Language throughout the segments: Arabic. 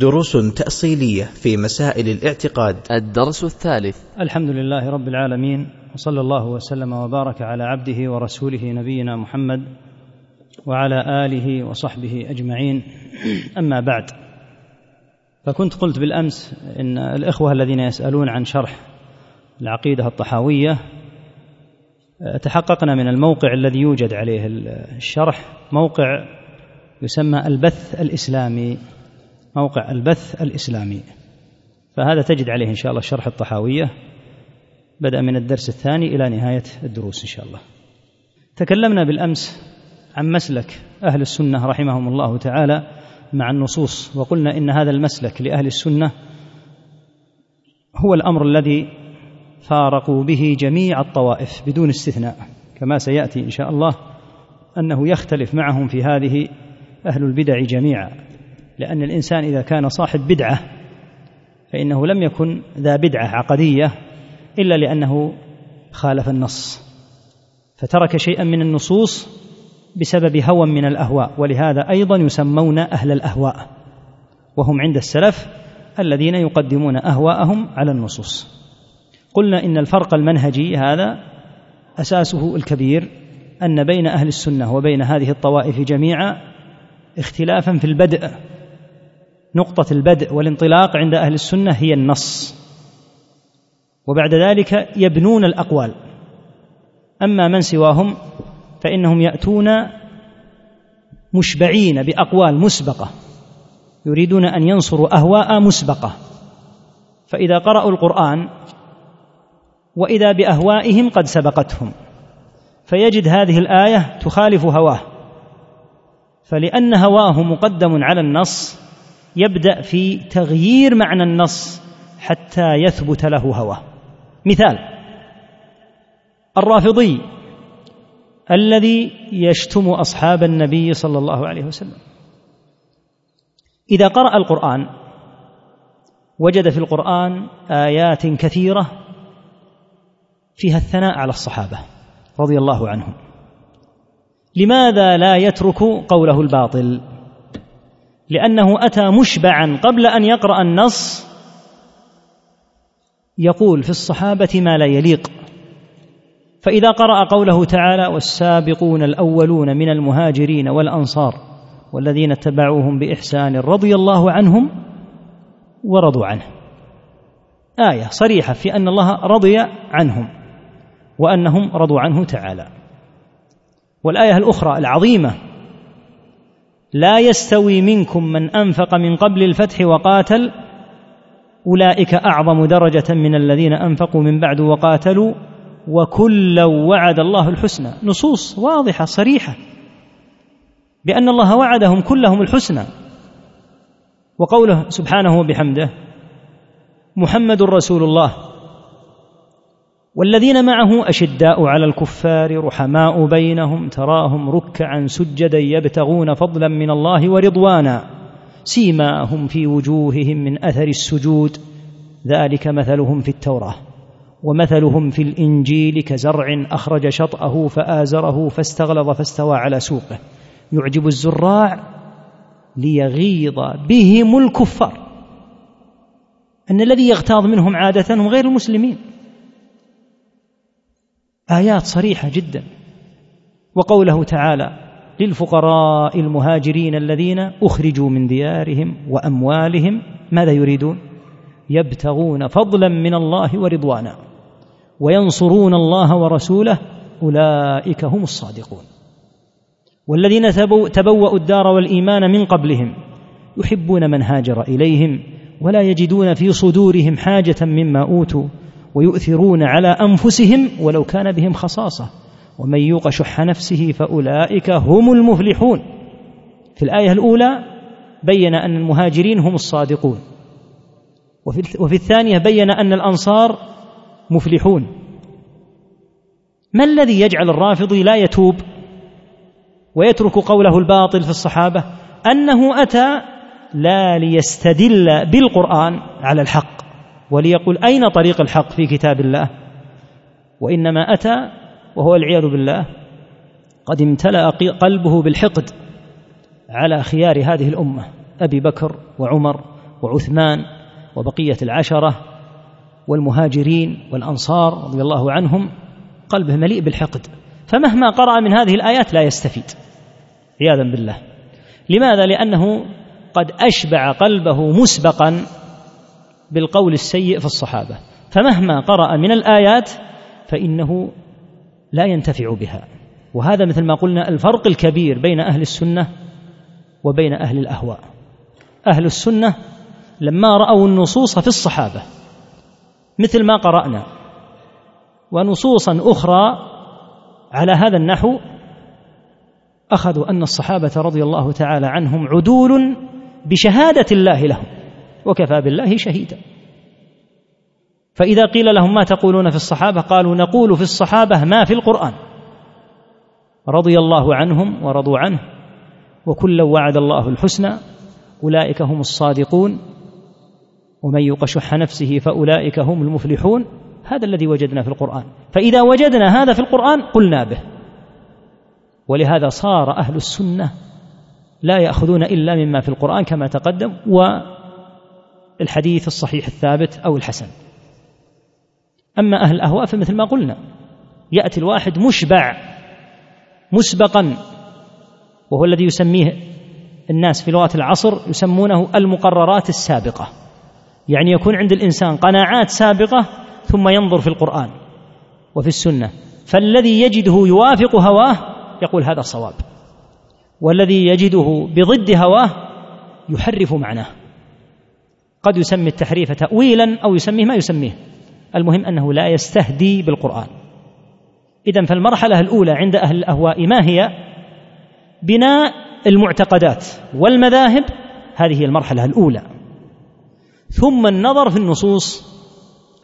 دروس تأصيلية في مسائل الاعتقاد. الدرس الثالث. الحمد لله رب العالمين وصلى الله وسلم وبارك على عبده ورسوله نبينا محمد وعلى آله وصحبه أجمعين. أما بعد فكنت قلت بالأمس إن الإخوة الذين يسألون عن شرح العقيدة الطحاوية تحققنا من الموقع الذي يوجد عليه الشرح موقع يسمى البث الإسلامي. موقع البث الإسلامي. فهذا تجد عليه إن شاء الله شرح الطحاوية. بدأ من الدرس الثاني إلى نهاية الدروس إن شاء الله. تكلمنا بالأمس عن مسلك أهل السنة رحمهم الله تعالى مع النصوص وقلنا إن هذا المسلك لأهل السنة هو الأمر الذي فارقوا به جميع الطوائف بدون استثناء كما سيأتي إن شاء الله أنه يختلف معهم في هذه أهل البدع جميعا. لأن الإنسان إذا كان صاحب بدعة فإنه لم يكن ذا بدعة عقدية إلا لأنه خالف النص فترك شيئا من النصوص بسبب هوى من الأهواء ولهذا أيضا يسمون أهل الأهواء وهم عند السلف الذين يقدمون أهواءهم على النصوص. قلنا إن الفرق المنهجي هذا أساسه الكبير أن بين أهل السنة وبين هذه الطوائف جميعا اختلافا في البدء نقطة البدء والانطلاق عند أهل السنة هي النص. وبعد ذلك يبنون الأقوال. أما من سواهم فإنهم يأتون مشبعين بأقوال مسبقة. يريدون أن ينصروا أهواء مسبقة. فإذا قرأوا القرآن وإذا بأهوائهم قد سبقتهم. فيجد هذه الآية تخالف هواه. فلأن هواه مقدم على النص يبدأ في تغيير معنى النص حتى يثبت له هواه. مثال الرافضي الذي يشتم أصحاب النبي صلى الله عليه وسلم. إذا قرأ القرآن وجد في القرآن آيات كثيرة فيها الثناء على الصحابة رضي الله عنهم. لماذا لا يترك قوله الباطل؟ لأنه أتى مشبعا قبل أن يقرأ النص. يقول في الصحابة ما لا يليق. فإذا قرأ قوله تعالى والسابقون الأولون من المهاجرين والأنصار والذين اتبعوهم بإحسان رضي الله عنهم ورضوا عنه. آية صريحة في أن الله رضي عنهم وأنهم رضوا عنه تعالى. والآية الأخرى العظيمة لا يستوي منكم من أنفق من قبل الفتح وقاتل أولئك أعظم درجة من الذين أنفقوا من بعد وقاتلوا وكلا وعد الله الحسنى. نصوص واضحة صريحة بأن الله وعدهم كلهم الحسنى. وقوله سبحانه وبحمده محمد رسول الله والذين معه أشداء على الكفار رحماء بينهم تراهم ركعا سجدا يبتغون فضلا من الله ورضوانا سيماهم في وجوههم من أثر السجود. ذلك مثلهم في التوراة ومثلهم في الإنجيل كزرع أخرج شطأه فآزره فاستغلظ فاستوى على سوقه. يعجب الزراع ليغيظ بهم الكفار. أن الذي يغتاظ منهم عادة هم غير المسلمين. آيات صريحة جدا. وقوله تعالى للفقراء المهاجرين الذين أخرجوا من ديارهم وأموالهم ماذا يريدون؟ يبتغون فضلا من الله ورضوانا وينصرون الله ورسوله أولئك هم الصادقون. والذين تبوأوا الدار والإيمان من قبلهم يحبون من هاجر إليهم ولا يجدون في صدورهم حاجة مما أوتوا ويؤثرون على أنفسهم ولو كان بهم خصاصة. ومن يوق شح نفسه فأولئك هم المفلحون. في الآية الأولى بين أن المهاجرين هم الصادقون. وفي الثانية بين أن الأنصار مفلحون. ما الذي يجعل الرافضي لا يتوب ويترك قوله الباطل في الصحابة؟ أنه أتى لا ليستدل بالقرآن على الحق. وليقول أين طريق الحق في كتاب الله؟ وإنما أتى وهو العياذ بالله. قد امتلأ قلبه بالحقد على خيار هذه الأمة أبي بكر وعمر وعثمان وبقية العشرة والمهاجرين والأنصار رضي الله عنهم قلبه مليء بالحقد. فمهما قرأ من هذه الآيات لا يستفيد عياذا بالله. لماذا؟ لأنه قد أشبع قلبه مسبقا بالقول السيء في الصحابة. فمهما قرأ من الآيات فإنه لا ينتفع بها. وهذا مثل ما قلنا الفرق الكبير بين أهل السنة وبين أهل الأهواء. أهل السنة لما رأوا النصوص في الصحابة مثل ما قرأنا ونصوصا أخرى على هذا النحو أخذوا أن الصحابة رضي الله تعالى عنهم عدول بشهادة الله لهم. وكفى بالله شهيدا. فإذا قيل لهم ما تقولون في الصحابة قالوا نقول في الصحابة ما في القرآن. رضي الله عنهم ورضوا عنه وكلا وعد الله الحسنى أولئك هم الصادقون ومن يوق شح نفسه فأولئك هم المفلحون. هذا الذي وجدنا في القرآن. فإذا وجدنا هذا في القرآن قلنا به. ولهذا صار أهل السنة لا يأخذون إلا مما في القرآن كما تقدم والحديث الصحيح الثابت أو الحسن. أما أهل الأهواء فمثل ما قلنا يأتي الواحد مشبع مسبقا وهو الذي يسميه الناس في لغة العصر يسمونه المقررات السابقة. يعني يكون عند الإنسان قناعات سابقة ثم ينظر في القرآن وفي السنة. فالذي يجده يوافق هواه يقول هذا صواب والذي يجده بضد هواه يحرف معناه. قد يسمي التحريف تأويلا أو يسميه ما يسميه. المهم أنه لا يستهدي بالقرآن. إذا فالمرحلة الأولى عند أهل الأهواء ما هي؟ بناء المعتقدات والمذاهب. هذه هي المرحلة الأولى. ثم النظر في النصوص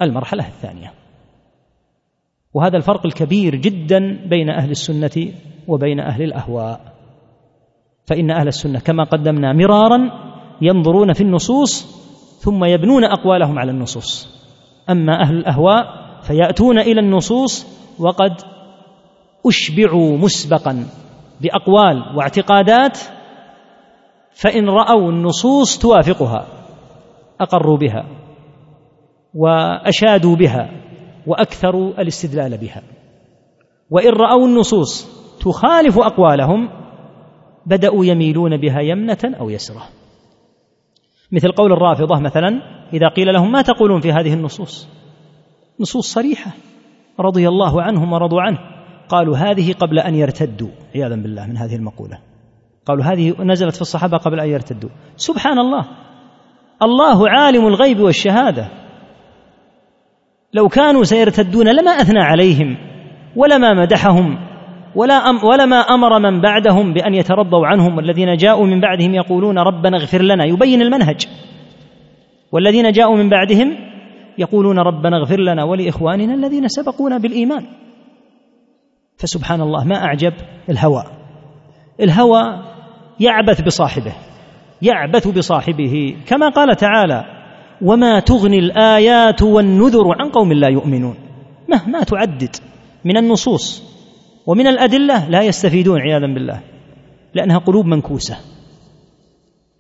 المرحلة الثانية. وهذا الفرق الكبير جدا بين أهل السنة وبين أهل الأهواء. فإن أهل السنة كما قدمنا مرارا ينظرون في النصوص ثم يبنون أقوالهم على النصوص. أما أهل الأهواء فيأتون إلى النصوص وقد أشبعوا مسبقا بأقوال واعتقادات فإن رأوا النصوص توافقها أقروا بها وأشادوا بها وأكثروا الاستدلال بها. وإن رأوا النصوص تخالف أقوالهم بدأوا يميلون بها يمنة أو يسرة. مثل قول الرافضة مثلا إذا قيل لهم ما تقولون في هذه النصوص؟ نصوص صريحة رضي الله عنهم ورضوا عنه. قالوا هذه قبل أن يرتدوا عياذا بالله من هذه المقولة. قالوا هذه نزلت في الصحابة قبل أن يرتدوا. سبحان الله. الله عالم الغيب والشهادة. لو كانوا سيرتدون لما أثنى عليهم ولما مدحهم ولا أم ولما أمر من بعدهم بأن يترضوا عنهم والذين جاءوا من بعدهم يقولون ربنا اغفر لنا يبين المنهج. والذين جاءوا من بعدهم يقولون ربنا اغفر لنا ولإخواننا الذين سبقونا بالإيمان. فسبحان الله ما أعجب؟ الهوى. الهوى يعبث بصاحبه يعبث بصاحبه كما قال تعالى وما تغني الآيات والنذر عن قوم لا يؤمنون. مهما تعدد من النصوص. ومن الأدلة لا يستفيدون عياذا بالله لأنها قلوب منكوسة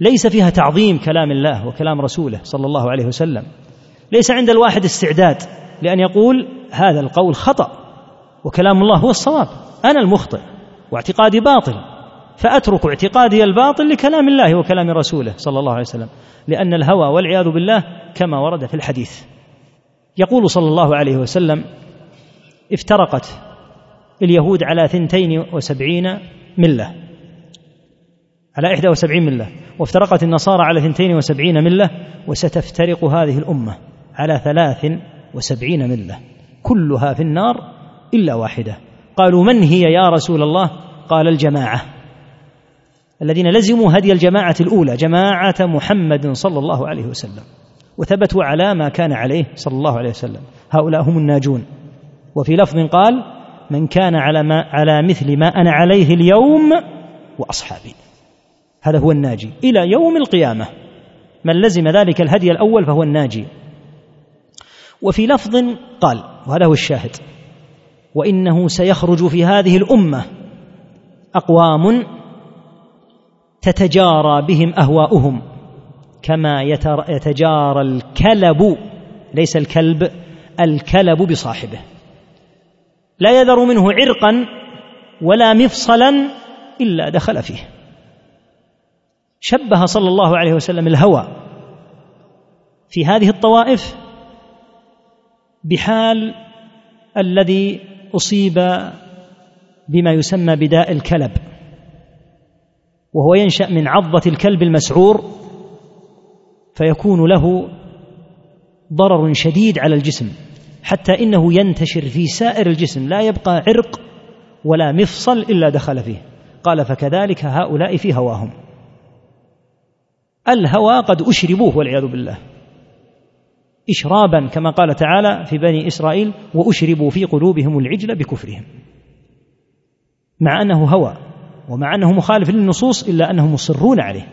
ليس فيها تعظيم كلام الله وكلام رسوله صلى الله عليه وسلم ليس عند الواحد استعداد لأن يقول هذا القول خطأ وكلام الله هو الصواب أنا المخطئ واعتقادي باطل فأترك اعتقادي الباطل لكلام الله وكلام رسوله صلى الله عليه وسلم لأن الهوى والعياذ بالله كما ورد في الحديث. يقول صلى الله عليه وسلم افترقت اليهود على ثنتين وسبعين ملة. على إحدى وسبعين ملة. وافترقت النصارى على ثنتين وسبعين ملة وستفترق هذه الأمة على ثلاث وسبعين ملة. كلها في النار إلا واحدة. قالوا من هي يا رسول الله؟ قال الجماعة. الذين لزموا هدي الجماعة الأولى جماعة محمد صلى الله عليه وسلم. وثبتوا على ما كان عليه صلى الله عليه وسلم. هؤلاء هم الناجون. وفي لفظ قال من كان على ما على مثل ما أنا عليه اليوم وأصحابي. هذا هو الناجي. إلى يوم القيامة من لزم ذلك الهدي الأول فهو الناجي. وفي لفظ قال وهذا هو الشاهد وإنه سيخرج في هذه الأمة أقوام تتجارى بهم أهواؤهم كما يتجارى الكلب ليس الكلب الكلب بصاحبه. لا يذر منه عرقا ولا مفصلا إلا دخل فيه. شبه صلى الله عليه وسلم الهوى في هذه الطوائف بحال الذي أصيب بما يسمى بداء الكلب وهو ينشأ من عضة الكلب المسعور فيكون له ضرر شديد على الجسم. حتى إنه ينتشر في سائر الجسم لا يبقى عرق ولا مفصل إلا دخل فيه. قال فكذلك هؤلاء في هواهم. الهوى قد أشربوه والعياذ بالله. اشرابا كما قال تعالى في بني إسرائيل وأشربوا في قلوبهم العجل بكفرهم. مع أنه هوى ومع أنه مخالف للنصوص إلا أنهم مصرون عليه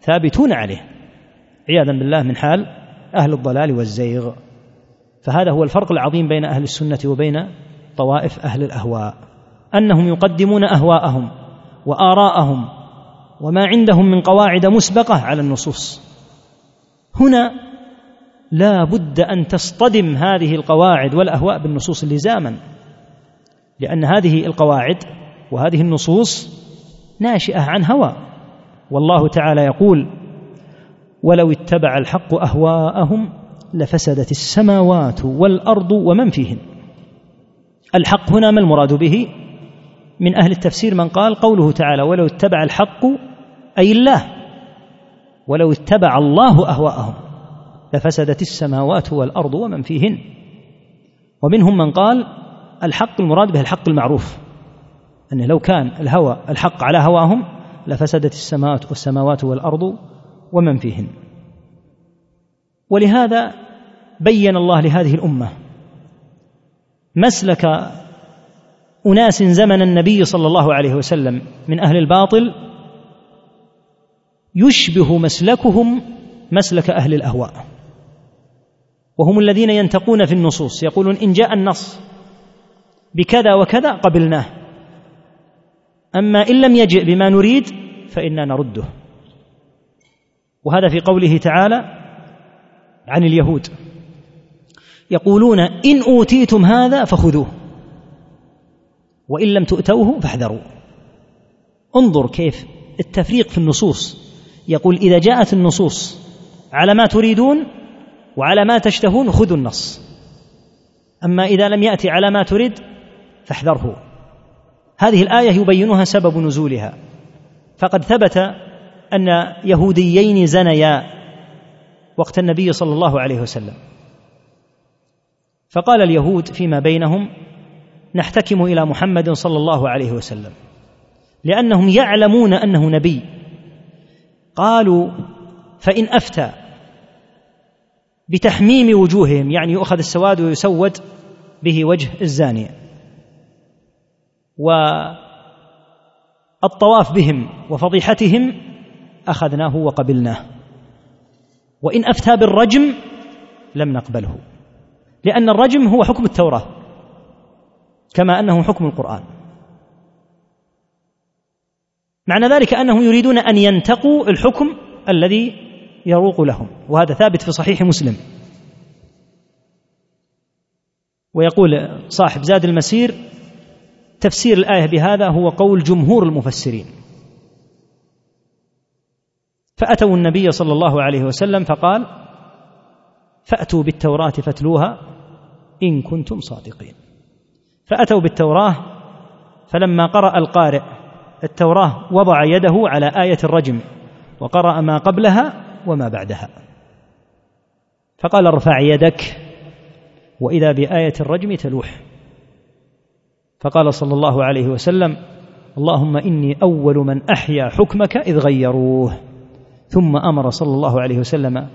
ثابتون عليه. عياذا بالله من حال أهل الضلال والزيغ. فهذا هو الفرق العظيم بين أهل السنة وبين طوائف أهل الأهواء أنهم يقدمون أهواءهم وآراءهم وما عندهم من قواعد مسبقة على النصوص. هنا لا بد أن تصطدم هذه القواعد والأهواء بالنصوص لزاما لأن هذه القواعد وهذه النصوص ناشئة عن هوى. والله تعالى يقول ولو اتبع الحق أهواءهم لفسدت السماوات والأرض ومن فيهن. الحق هنا ما المراد به؟ من أهل التفسير من قال قوله تعالى ولو اتبع الحق أي الله ولو اتبع الله أهواءهم لفسدت السماوات والأرض ومن فيهن. ومنهم من قال الحق المراد به الحق المعروف أن لو كان الهوى الحق على هواهم لفسدت السماوات والسماوات والأرض ومن فيهن. ولهذا بين الله لهذه الأمة. مسلك أناس زمن النبي صلى الله عليه وسلم من أهل الباطل يشبه مسلكهم مسلك أهل الأهواء. وهم الذين ينتقون في النصوص يقولون إن جاء النص بكذا وكذا قبلناه. أما إن لم يجئ بما نريد فإنا نرده. وهذا في قوله تعالى عن اليهود. يقولون إن أوتيتم هذا فخذوه. وإن لم تؤتوه فاحذروا. انظر كيف التفريق في النصوص. يقول إذا جاءت النصوص على ما تريدون وعلى ما تشتهون خذوا النص. أما إذا لم يأتي على ما تريد فاحذره. هذه الآية يبينها سبب نزولها. فقد ثبت أن يهوديين زنيا وقت النبي صلى الله عليه وسلم. فقال اليهود فيما بينهم نحتكم إلى محمد صلى الله عليه وسلم لأنهم يعلمون أنه نبي. قالوا فإن أفتى بتحميم وجوههم يعني يؤخذ السواد ويسود به وجه الزانيه والطواف بهم وفضيحتهم أخذناه وقبلناه وإن أفتى بالرجم لم نقبله. لأن الرجم هو حكم التوراة كما أنه حكم القرآن. معنى ذلك أنهم يريدون أن ينتقوا الحكم الذي يروق لهم وهذا ثابت في صحيح مسلم. ويقول صاحب زاد المسير تفسير الآية بهذا هو قول جمهور المفسرين. فأتوا النبي صلى الله عليه وسلم فقال فأتوا بالتوراة فاتلوها إن كنتم صادقين. فأتوا بالتوراة فلما قرأ القارئ التوراة وضع يده على آية الرجم وقرأ ما قبلها وما بعدها. فقال ارفع يدك وإذا بآية الرجم تلوح. فقال صلى الله عليه وسلم اللهم إني أول من أحيا حكمك إذ غيروه. ثم أمر صلى الله عليه وسلم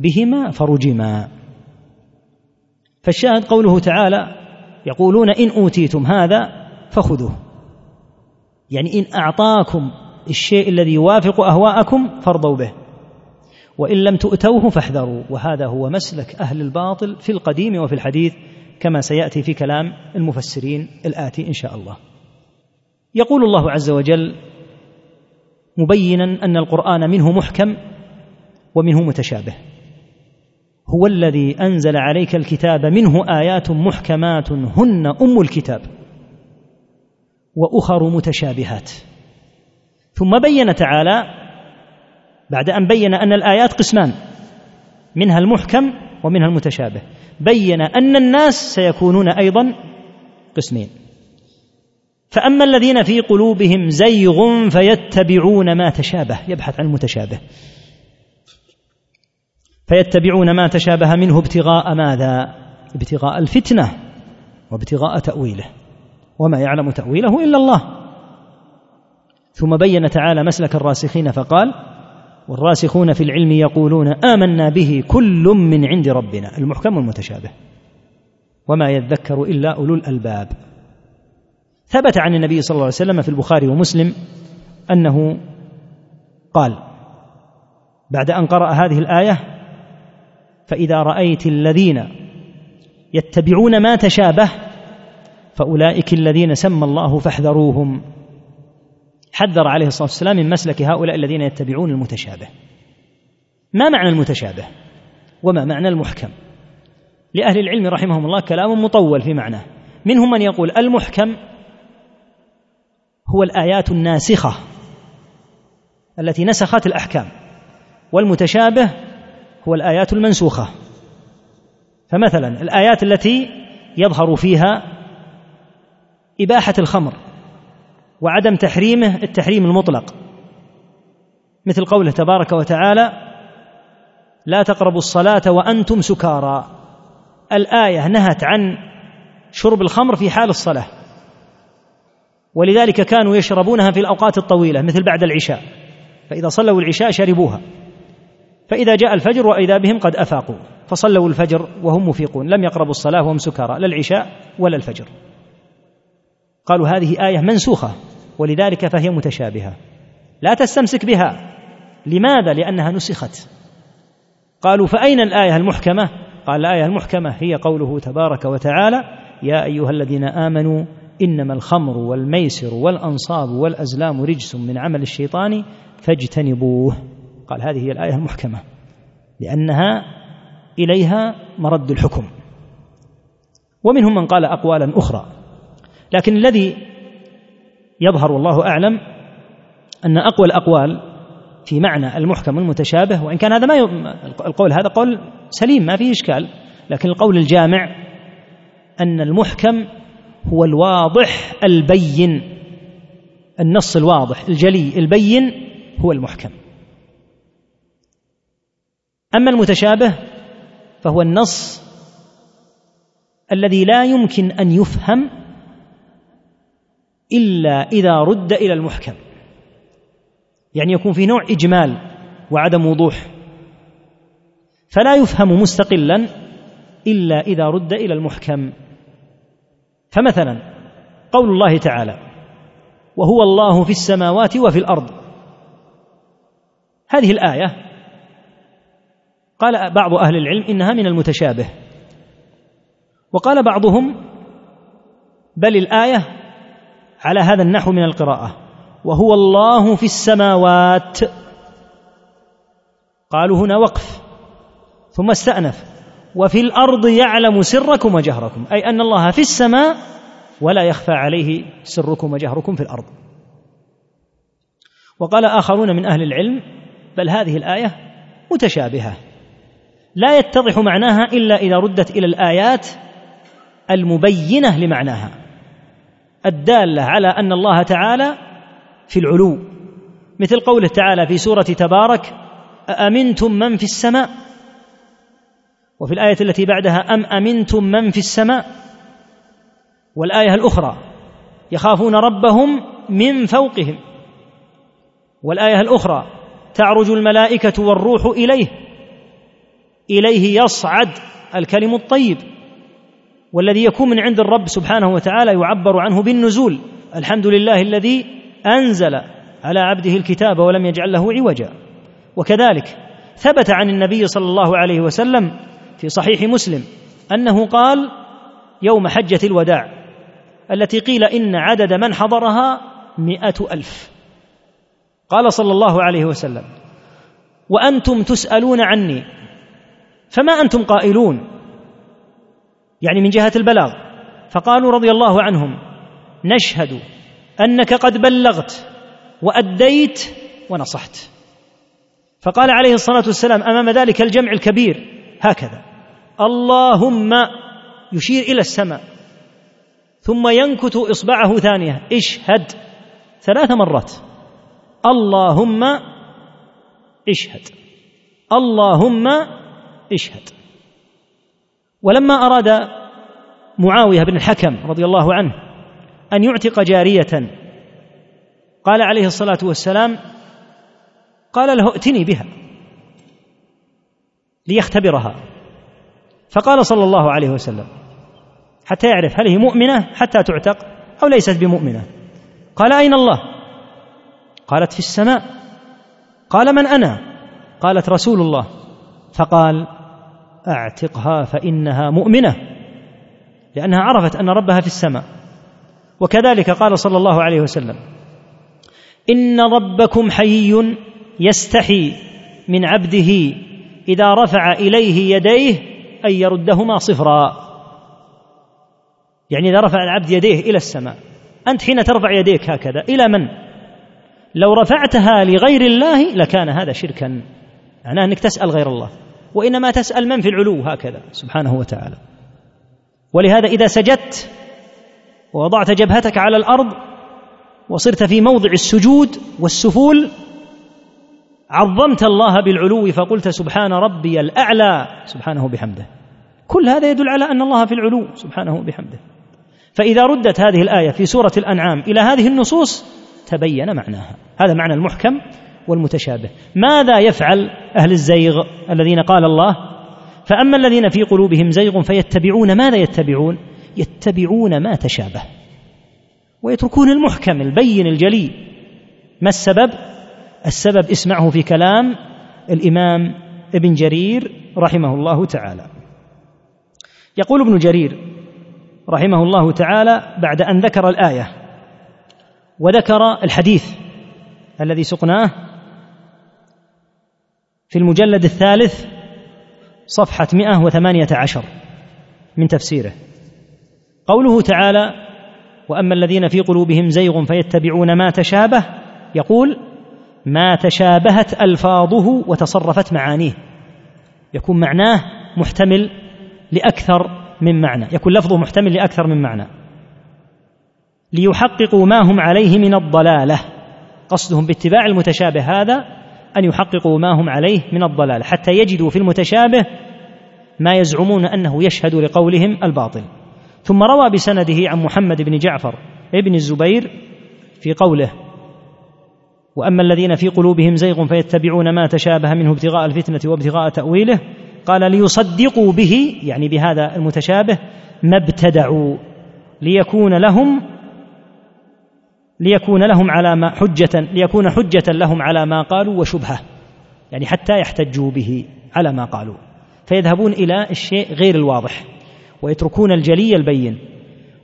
بهما فرجما. فالشاهد قوله تعالى يقولون إن أوتيتم هذا فخذوه. يعني إن أعطاكم الشيء الذي يوافق أهواءكم فارضوا به. وإن لم تؤتوه فاحذروا. وهذا هو مسلك أهل الباطل في القديم وفي الحديث كما سيأتي في كلام المفسرين الآتي إن شاء الله. يقول الله عز وجل مبينا أن القرآن منه محكم ومنه متشابه. هو الذي أنزل عليك الكتاب منه آيات محكمات هن أم الكتاب وأخر متشابهات. ثم بين تعالى بعد أن بين أن الآيات قسمان منها المحكم ومنها المتشابه. بين أن الناس سيكونون أيضا قسمين. فأما الذين في قلوبهم زيغ فيتبعون ما تشابه يبحث عن المتشابه. فيتبعون ما تشابه منه ابتغاء ماذا؟ ابتغاء الفتنة وابتغاء تأويله. وما يعلم تأويله إلا الله. ثم بين تعالى مسلك الراسخين فقال والراسخون في العلم يقولون آمنا به كل من عند ربنا. المحكم والمتشابه. وما يذكر إلا أولو الألباب. ثبت عن النبي صلى الله عليه وسلم في البخاري ومسلم أنه قال بعد أن قرأ هذه الآية فإذا رأيت الذين يتبعون ما تشابه فأولئك الذين سمى الله فاحذروهم. حذر عليه الصلاة والسلام من مسلك هؤلاء الذين يتبعون المتشابه. ما معنى المتشابه؟ وما معنى المحكم؟ لأهل العلم رحمهم الله كلام مطول في معناه. منهم من يقول المحكم هو الآيات الناسخة التي نسخت الأحكام والمتشابه هو الآيات المنسوخة. فمثلا الآيات التي يظهر فيها إباحة الخمر وعدم تحريمه التحريم المطلق. مثل قوله تبارك وتعالى لا تقربوا الصلاة وأنتم سكارى. الآية نهت عن شرب الخمر في حال الصلاة. ولذلك كانوا يشربونها في الأوقات الطويلة مثل بعد العشاء. فإذا صلوا العشاء شربوها. فإذا جاء الفجر وإذا بهم قد أفاقوا فصلوا الفجر وهم مفيقون لم يقربوا الصلاة وهم سكارى لا العشاء ولا الفجر. قالوا هذه آية منسوخة ولذلك فهي متشابهة. لا تستمسك بها. لماذا؟ لأنها نسخت. قالوا فأين الآية المحكمة؟ قال الآية المحكمة هي قوله تبارك وتعالى يا أيها الذين آمنوا إنما الخمر والميسر والأنصاب والأزلام رجس من عمل الشيطان فاجتنبوه. قال هذه هي الآية المحكمة لأنها إليها مرد الحكم. ومنهم من قال أقوالا أخرى لكن الذي يظهر والله أعلم أن أقوى الأقوال في معنى المحكم المتشابه وإن كان هذا ما ي... القول هذا قول سليم ما فيه إشكال لكن القول الجامع أن المحكم هو الواضح البين النص الواضح الجلي البين هو المحكم. أما المتشابه فهو النص الذي لا يمكن أن يفهم إلا إذا رد إلى المحكم. يعني يكون في نوع إجمال وعدم وضوح. فلا يفهم مستقلا إلا إذا رد إلى المحكم. فمثلا قول الله تعالى وهو الله في السماوات وفي الأرض. هذه الآية قال بعض أهل العلم إنها من المتشابه. وقال بعضهم بل الآية على هذا النحو من القراءة. وهو الله في السماوات. قالوا هنا وقف. ثم استأنف. وفي الأرض يعلم سركم وجهركم. أي أن الله في السماء ولا يخفى عليه سركم وجهركم في الأرض. وقال آخرون من أهل العلم بل هذه الآية متشابهة. لا يتضح معناها إلا إذا ردت إلى الآيات المبينة لمعناها. الدالة على أن الله تعالى في العلو. مثل قوله تعالى في سورة تبارك أأمنتم من في السماء؟ وفي الآية التي بعدها أم أمنتم من في السماء؟ والآية الأخرى يخافون ربهم من فوقهم. والآية الأخرى تعرج الملائكة والروح إليه. إليه يصعد الكلم الطيب والذي يكون من عند الرب سبحانه وتعالى يعبر عنه بالنزول. الحمد لله الذي أنزل على عبده الكتاب ولم يجعل له عوجا. وكذلك ثبت عن النبي صلى الله عليه وسلم في صحيح مسلم أنه قال يوم حجة الوداع التي قيل إن عدد من حضرها مائه ألف. قال صلى الله عليه وسلم وأنتم تسألون عني فما أنتم قائلون؟ يعني من جهة البلاغ. فقالوا رضي الله عنهم نشهد أنك قد بلغت وأديت ونصحت. فقال عليه الصلاة والسلام أمام ذلك الجمع الكبير هكذا اللهم يشير إلى السماء ثم ينكت إصبعه ثانية اشهد ثلاث مرات. اللهم اشهد اللهم اشهد. ولما أراد معاوية بن الحكم رضي الله عنه أن يعتق جارية قال عليه الصلاة والسلام قال له ائتني بها ليختبرها. فقال صلى الله عليه وسلم حتى يعرف هل هي مؤمنة حتى تعتق أو ليست بمؤمنة. قال أين الله؟ قالت في السماء. قال من أنا؟ قالت رسول الله. فقال أعتقها فإنها مؤمنة لأنها عرفت أن ربها في السماء. وكذلك قال صلى الله عليه وسلم إن ربكم حيي يستحي من عبده إذا رفع إليه يديه أن يردهما صفرا. يعني إذا رفع العبد يديه إلى السماء أنت حين ترفع يديك هكذا إلى من؟ لو رفعتها لغير الله لكان هذا شركا. معناه أنك تسأل غير الله. وإنما تسأل من في العلو هكذا سبحانه وتعالى. ولهذا إذا سجدت ووضعت جبهتك على الأرض وصرت في موضع السجود والسفول عظمت الله بالعلو فقلت سبحان ربي الأعلى سبحانه بحمده. كل هذا يدل على أن الله في العلو سبحانه بحمده. فإذا ردت هذه الآية في سورة الأنعام إلى هذه النصوص تبين معناها. هذا معنى المحكم. والمتشابه. ماذا يفعل أهل الزيغ الذين قال الله؟ فأما الذين في قلوبهم زيغ فيتبعون ماذا يتبعون؟ يتبعون ما تشابه. ويتركون المحكم البين الجلي. ما السبب؟ السبب اسمعه في كلام الإمام ابن جرير رحمه الله تعالى. يقول ابن جرير رحمه الله تعالى بعد أن ذكر الآية وذكر الحديث الذي سقناه في المجلد الثالث صفحة 118 من تفسيره. قوله تعالى وأما الذين في قلوبهم زيغ فيتبعون ما تشابه يقول ما تشابهت ألفاظه وتصرفت معانيه يكون معناه محتمل لأكثر من معنى يكون لفظه محتمل لأكثر من معنى. ليحققوا ما هم عليه من الضلالة. قصدهم باتباع المتشابه هذا أن يحققوا ما هم عليه من الضلال حتى يجدوا في المتشابه ما يزعمون أنه يشهد لقولهم الباطل. ثم روى بسنده عن محمد بن جعفر ابن الزبير في قوله وأما الذين في قلوبهم زيغ فيتبعون ما تشابه منه ابتغاء الفتنة وابتغاء تأويله قال ليصدقوا به يعني بهذا المتشابه ما ابتدعوا ليكون لهم ليكون لهم على ما حجة ليكون حجة لهم على ما قالوا وشبهة يعني حتى يحتجوا به على ما قالوا. فيذهبون إلى الشيء غير الواضح ويتركون الجلي البين.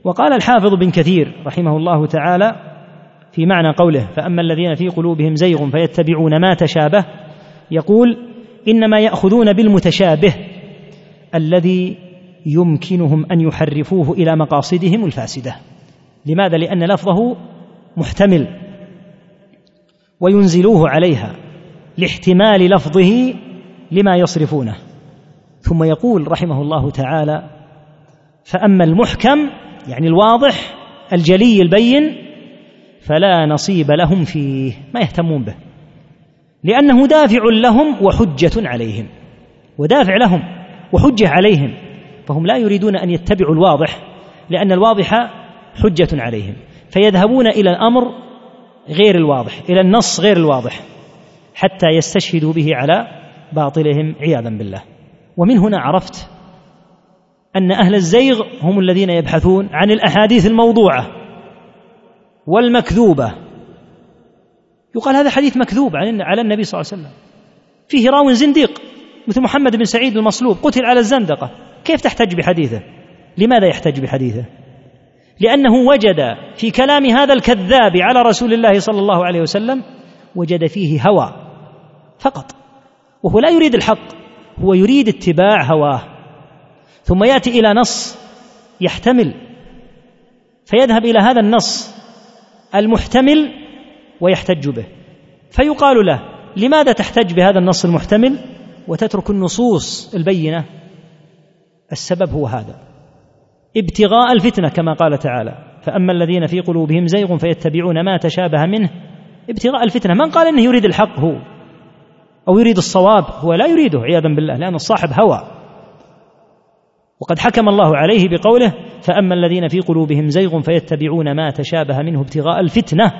وقال الحافظ بن كثير رحمه الله تعالى في معنى قوله فأما الذين في قلوبهم زيغ فيتبعون ما تشابه يقول إنما يأخذون بالمتشابه الذي يمكنهم أن يحرفوه إلى مقاصدهم الفاسدة. لماذا؟ لأن لفظه محتمل وينزلوه عليها لاحتمال لفظه لما يصرفونه. ثم يقول رحمه الله تعالى فأما المحكم يعني الواضح الجلي البين فلا نصيب لهم فيه ما يهتمون به لأنه دافع لهم وحجة عليهم ودافع لهم وحجة عليهم فهم لا يريدون أن يتبعوا الواضح لأن الواضح حجة عليهم. فيذهبون إلى الأمر غير الواضح إلى النص غير الواضح حتى يستشهدوا به على باطلهم عياذا بالله. ومن هنا عرفت أن أهل الزيغ هم الذين يبحثون عن الأحاديث الموضوعة والمكذوبة. يقال هذا حديث مكذوب على النبي صلى الله عليه وسلم. فيه راو زنديق مثل محمد بن سعيد المصلوب قتل على الزندقة. كيف تحتج بحديثه؟ لماذا يحتج بحديثه؟ لأنه وجد في كلام هذا الكذاب على رسول الله صلى الله عليه وسلم وجد فيه هوى فقط وهو لا يريد الحق هو يريد اتباع هواه. ثم يأتي إلى نص يحتمل فيذهب إلى هذا النص المحتمل ويحتج به. فيقال له لماذا تحتج بهذا النص المحتمل؟ وتترك النصوص البينة. السبب هو هذا. ابتغاء الفتنة كما قال تعالى. فأما الذين في قلوبهم زيغ فيتبعون ما تشابه منه ابتغاء الفتنة. من قال إنه يريد الحق؟ هو. أو يريد الصواب؟ هو لا يريده عياذا بالله لأن الصاحب هوى. وقد حكم الله عليه بقوله فأما الذين في قلوبهم زيغ فيتبعون ما تشابه منه ابتغاء الفتنة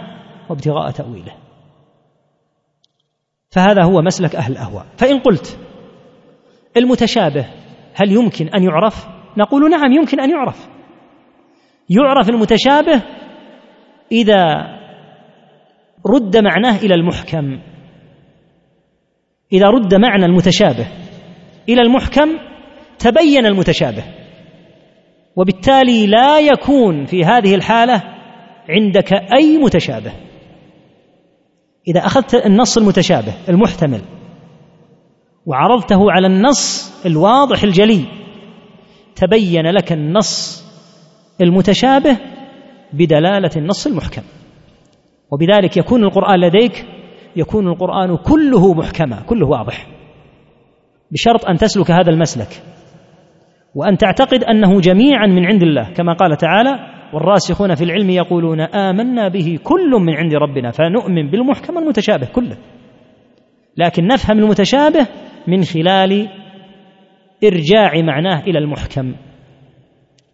وابتغاء تأويله. فهذا هو مسلك أهل الأهواء. فإن قلت المتشابه هل يمكن أن يعرف؟ نقول نعم يمكن أن يعرف. يعرف المتشابه إذا رد معناه إلى المحكم. إذا رد معنى المتشابه إلى المحكم تبين المتشابه. وبالتالي لا يكون في هذه الحالة عندك أي متشابه. إذا أخذت النص المتشابه المحتمل وعرضته على النص الواضح الجلي تبين لك النص المتشابه بدلالة النص المحكم. وبذلك يكون القرآن لديك يكون القرآن كله محكما كله واضح. بشرط أن تسلك هذا المسلك. وأن تعتقد أنه جميعا من عند الله كما قال تعالى والراسخون في العلم يقولون آمنا به كل من عند ربنا فنؤمن بالمحكم المتشابه كله. لكن نفهم المتشابه من خلال إرجاع معناه إلى المحكم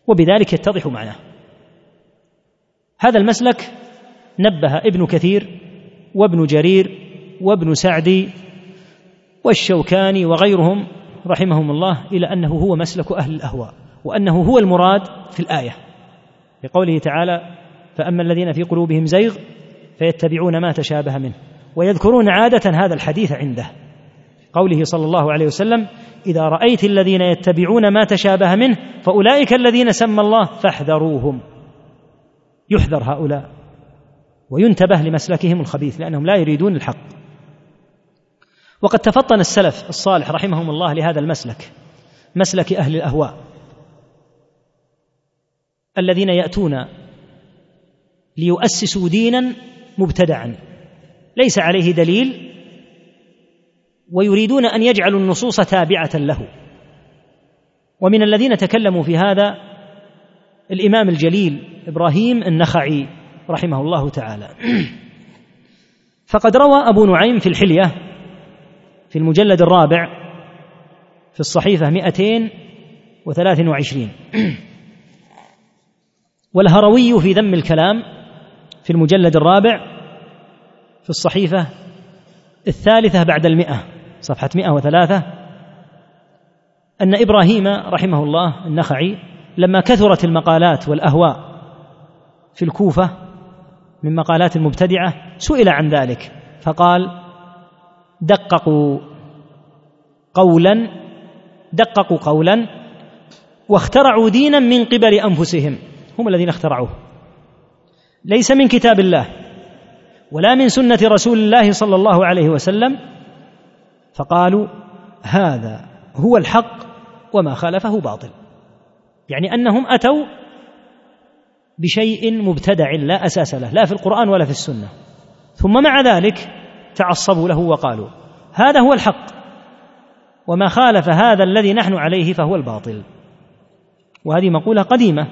وبذلك يتضح معناه. هذا المسلك نبه ابن كثير وابن جرير وابن سعدي والشوكاني وغيرهم رحمهم الله إلى أنه هو مسلك أهل الأهواء وأنه هو المراد في الآية. لقوله تعالى فأما الذين في قلوبهم زيغ فيتبعون ما تشابه منه ويذكرون عادة هذا الحديث عنده. قوله صلى الله عليه وسلم إذا رأيت الذين يتبعون ما تشابه منه فأولئك الذين سمى الله فاحذروهم. يحذر هؤلاء وينتبه لمسلكهم الخبيث لأنهم لا يريدون الحق. وقد تفطن السلف الصالح رحمهم الله لهذا المسلك مسلك أهل الأهواء الذين يأتون ليؤسسوا دينا مبتدعا. ليس عليه دليل ويريدون أن يجعلوا النصوص تابعة له. ومن الذين تكلموا في هذا الإمام الجليل إبراهيم النخعي رحمه الله تعالى. فقد روى أبو نعيم في الحلية في المجلد الرابع في الصحيفة 223 والهروي في ذم الكلام في المجلد الرابع في الصحيفة الثالثة بعد المئة. صفحة 103 أن إبراهيم رحمه الله النخعي لما كثرت المقالات والأهواء في الكوفة من مقالات المبتدعة سئل عن ذلك فقال دققوا قولا دققوا قولا واخترعوا دينا من قبل أنفسهم. هم الذين اخترعوه. ليس من كتاب الله ولا من سنة رسول الله صلى الله عليه وسلم فقالوا هذا هو الحق وما خالفه باطل. يعني أنهم أتوا بشيء مبتدع لا أساس له لا في القرآن ولا في السنة. ثم مع ذلك تعصبوا له وقالوا هذا هو الحق وما خالف هذا الذي نحن عليه فهو الباطل. وهذه مقولة قديمة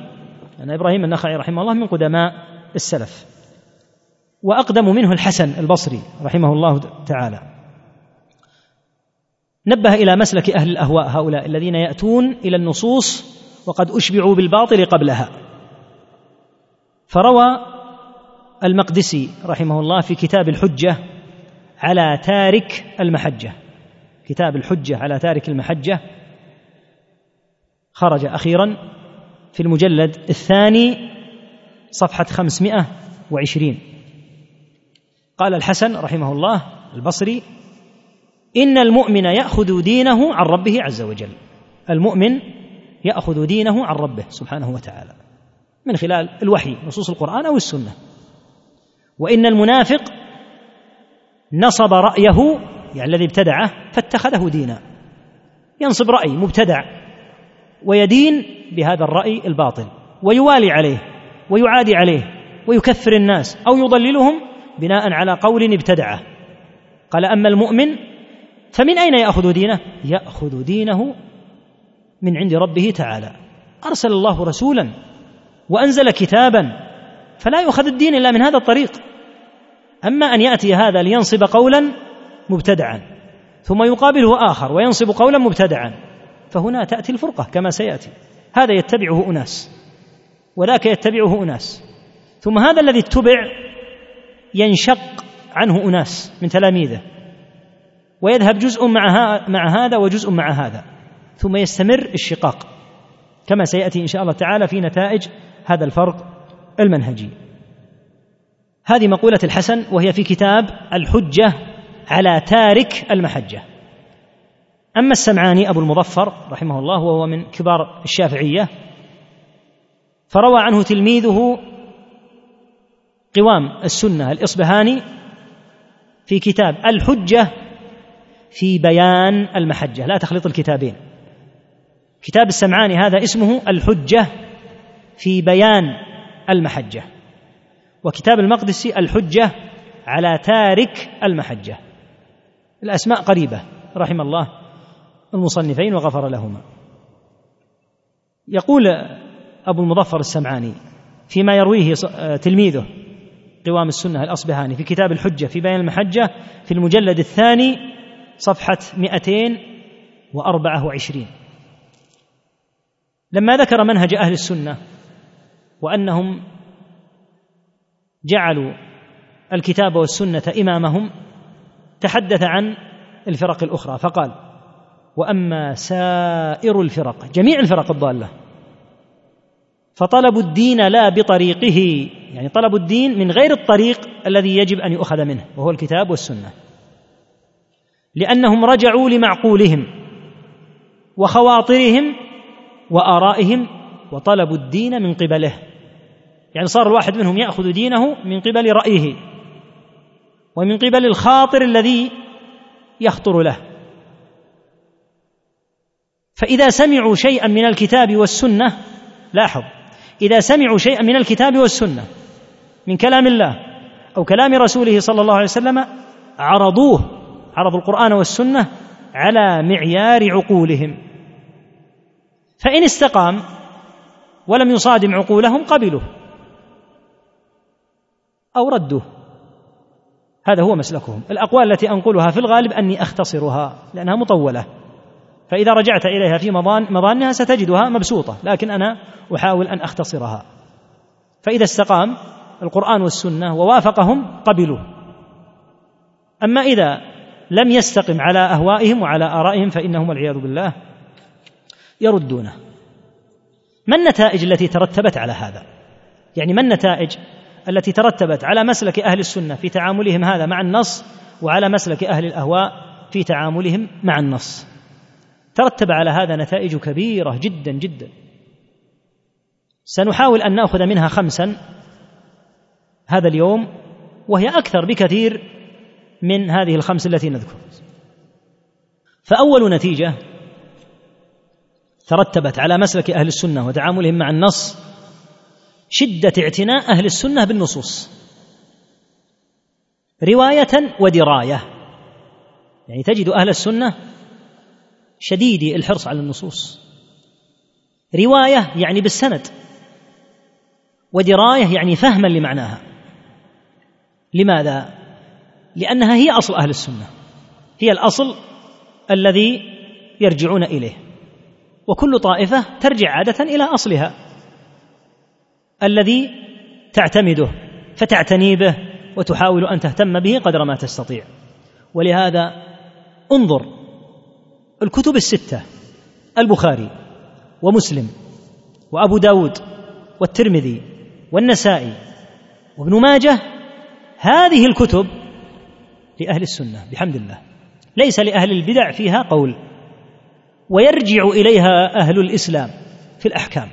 أن إبراهيم النخعي رحمه الله من قدماء السلف. وأقدم منه الحسن البصري رحمه الله تعالى. نبه إلى مسلك أهل الأهواء هؤلاء الذين يأتون إلى النصوص وقد أشبعوا بالباطل قبلها. فروى المقدسي رحمه الله في كتاب الحجة على تارك المحجة. كتاب الحجة على تارك المحجة. خرج أخيرا في المجلد الثاني صفحة 520 قال الحسن رحمه الله البصري إن المؤمن يأخذ دينه عن ربه عز وجل. المؤمن يأخذ دينه عن ربه سبحانه وتعالى. من خلال الوحي نصوص القرآن أو السنة. وإن المنافق نصب رأيه يعني الذي ابتدعه فاتخذه دينا. ينصب رأي مبتدع ويدين بهذا الرأي الباطل ويوالي عليه ويعادي عليه ويكفر الناس أو يضللهم بناء على قول ابتدعه. قال أما المؤمن فمن أين يأخذ دينه؟ يأخذ دينه من عند ربه تعالى. أرسل الله رسولا وأنزل كتابا فلا يؤخذ الدين إلا من هذا الطريق. أما أن يأتي هذا لينصب قولا مبتدعا ثم يقابله آخر وينصب قولا مبتدعا فهنا تأتي الفرقة كما سيأتي. هذا يتبعه أناس وذاك يتبعه أناس. ثم هذا الذي اتبع ينشق عنه أناس من تلاميذه. ويذهب جزء مع, مع هذا وجزء مع هذا. ثم يستمر الشقاق. كما سيأتي إن شاء الله تعالى في نتائج هذا الفرق المنهجي. هذه مقولة الحسن وهي في كتاب الحجة على تارك المحجة. أما السمعاني أبو المظفر رحمه الله وهو من كبار الشافعية فروى عنه تلميذه قوام السنة الإصبهاني في كتاب الحجة في بيان المحجة لا تخلط الكتابين. كتاب السمعاني هذا اسمه الحجة في بيان المحجة وكتاب المقدسي الحجة على تارك المحجة. الأسماء قريبة رحم الله المصنفين وغفر لهما. يقول أبو المظفر السمعاني فيما يرويه تلميذه قوام السنة الأصبهاني في كتاب الحجة في بيان المحجة في المجلد الثاني صفحة 224 لما ذكر منهج أهل السنة وأنهم جعلوا الكتاب والسنة إمامهم تحدث عن الفرق الأخرى فقال وأما سائر الفرق جميع الفرق الضالة فطلبوا الدين لا بطريقه يعني طلبوا الدين من غير الطريق الذي يجب أن يؤخذ منه وهو الكتاب والسنة. لأنهم رجعوا لمعقولهم وخواطرهم وآرائهم وطلبوا الدين من قبله. يعني صار الواحد منهم يأخذ دينه من قبل رأيه ومن قبل الخاطر الذي يخطر له. فإذا سمعوا شيئا من الكتاب والسنة لاحظ إذا سمعوا شيئا من الكتاب والسنة من كلام الله أو كلام رسوله صلى الله عليه وسلم عرضوه عرضوا القرآن والسنة على معيار عقولهم. فإن استقام ولم يصادم عقولهم قبلوه أو ردوه. هذا هو مسلكهم. الأقوال التي أنقلها في الغالب أني أختصرها لأنها مطولة. فإذا رجعت إليها في مضان مضانها ستجدها مبسوطة لكن أنا أحاول أن أختصرها. فإذا استقام القرآن والسنة ووافقهم قبلوه. أما إذا لم يستقم على أهوائهم وعلى آرائهم فإنهم والعياذ بالله يردونه ما النتائج التي ترتبت على هذا؟ يعني ما النتائج التي ترتبت على مسلك أهل السنة في تعاملهم هذا مع النص وعلى مسلك أهل الأهواء في تعاملهم مع النص؟ ترتب على هذا نتائج كبيرة جدا جدا. سنحاول أن نأخذ منها خمسا هذا اليوم وهي أكثر بكثير من هذه الخمس التي نذكر. فأول نتيجة ترتبت على مسلك أهل السنة وتعاملهم مع النص شدة اعتناء أهل السنة بالنصوص. رواية ودراية. يعني تجد أهل السنة شديدي الحرص على النصوص. رواية يعني بالسند. ودراية يعني فهما لمعناها. لماذا؟ لأنها هي أصل أهل السنة. هي الأصل الذي يرجعون إليه. وكل طائفة ترجع عادة إلى أصلها الذي تعتمده فتعتني به وتحاول أن تهتم به قدر ما تستطيع. ولهذا انظر الكتب الستة البخاري ومسلم وأبو داود والترمذي والنسائي وابن ماجه هذه الكتب لأهل السنة بحمد الله. ليس لأهل البدع فيها قول. ويرجع إليها أهل الإسلام في الأحكام.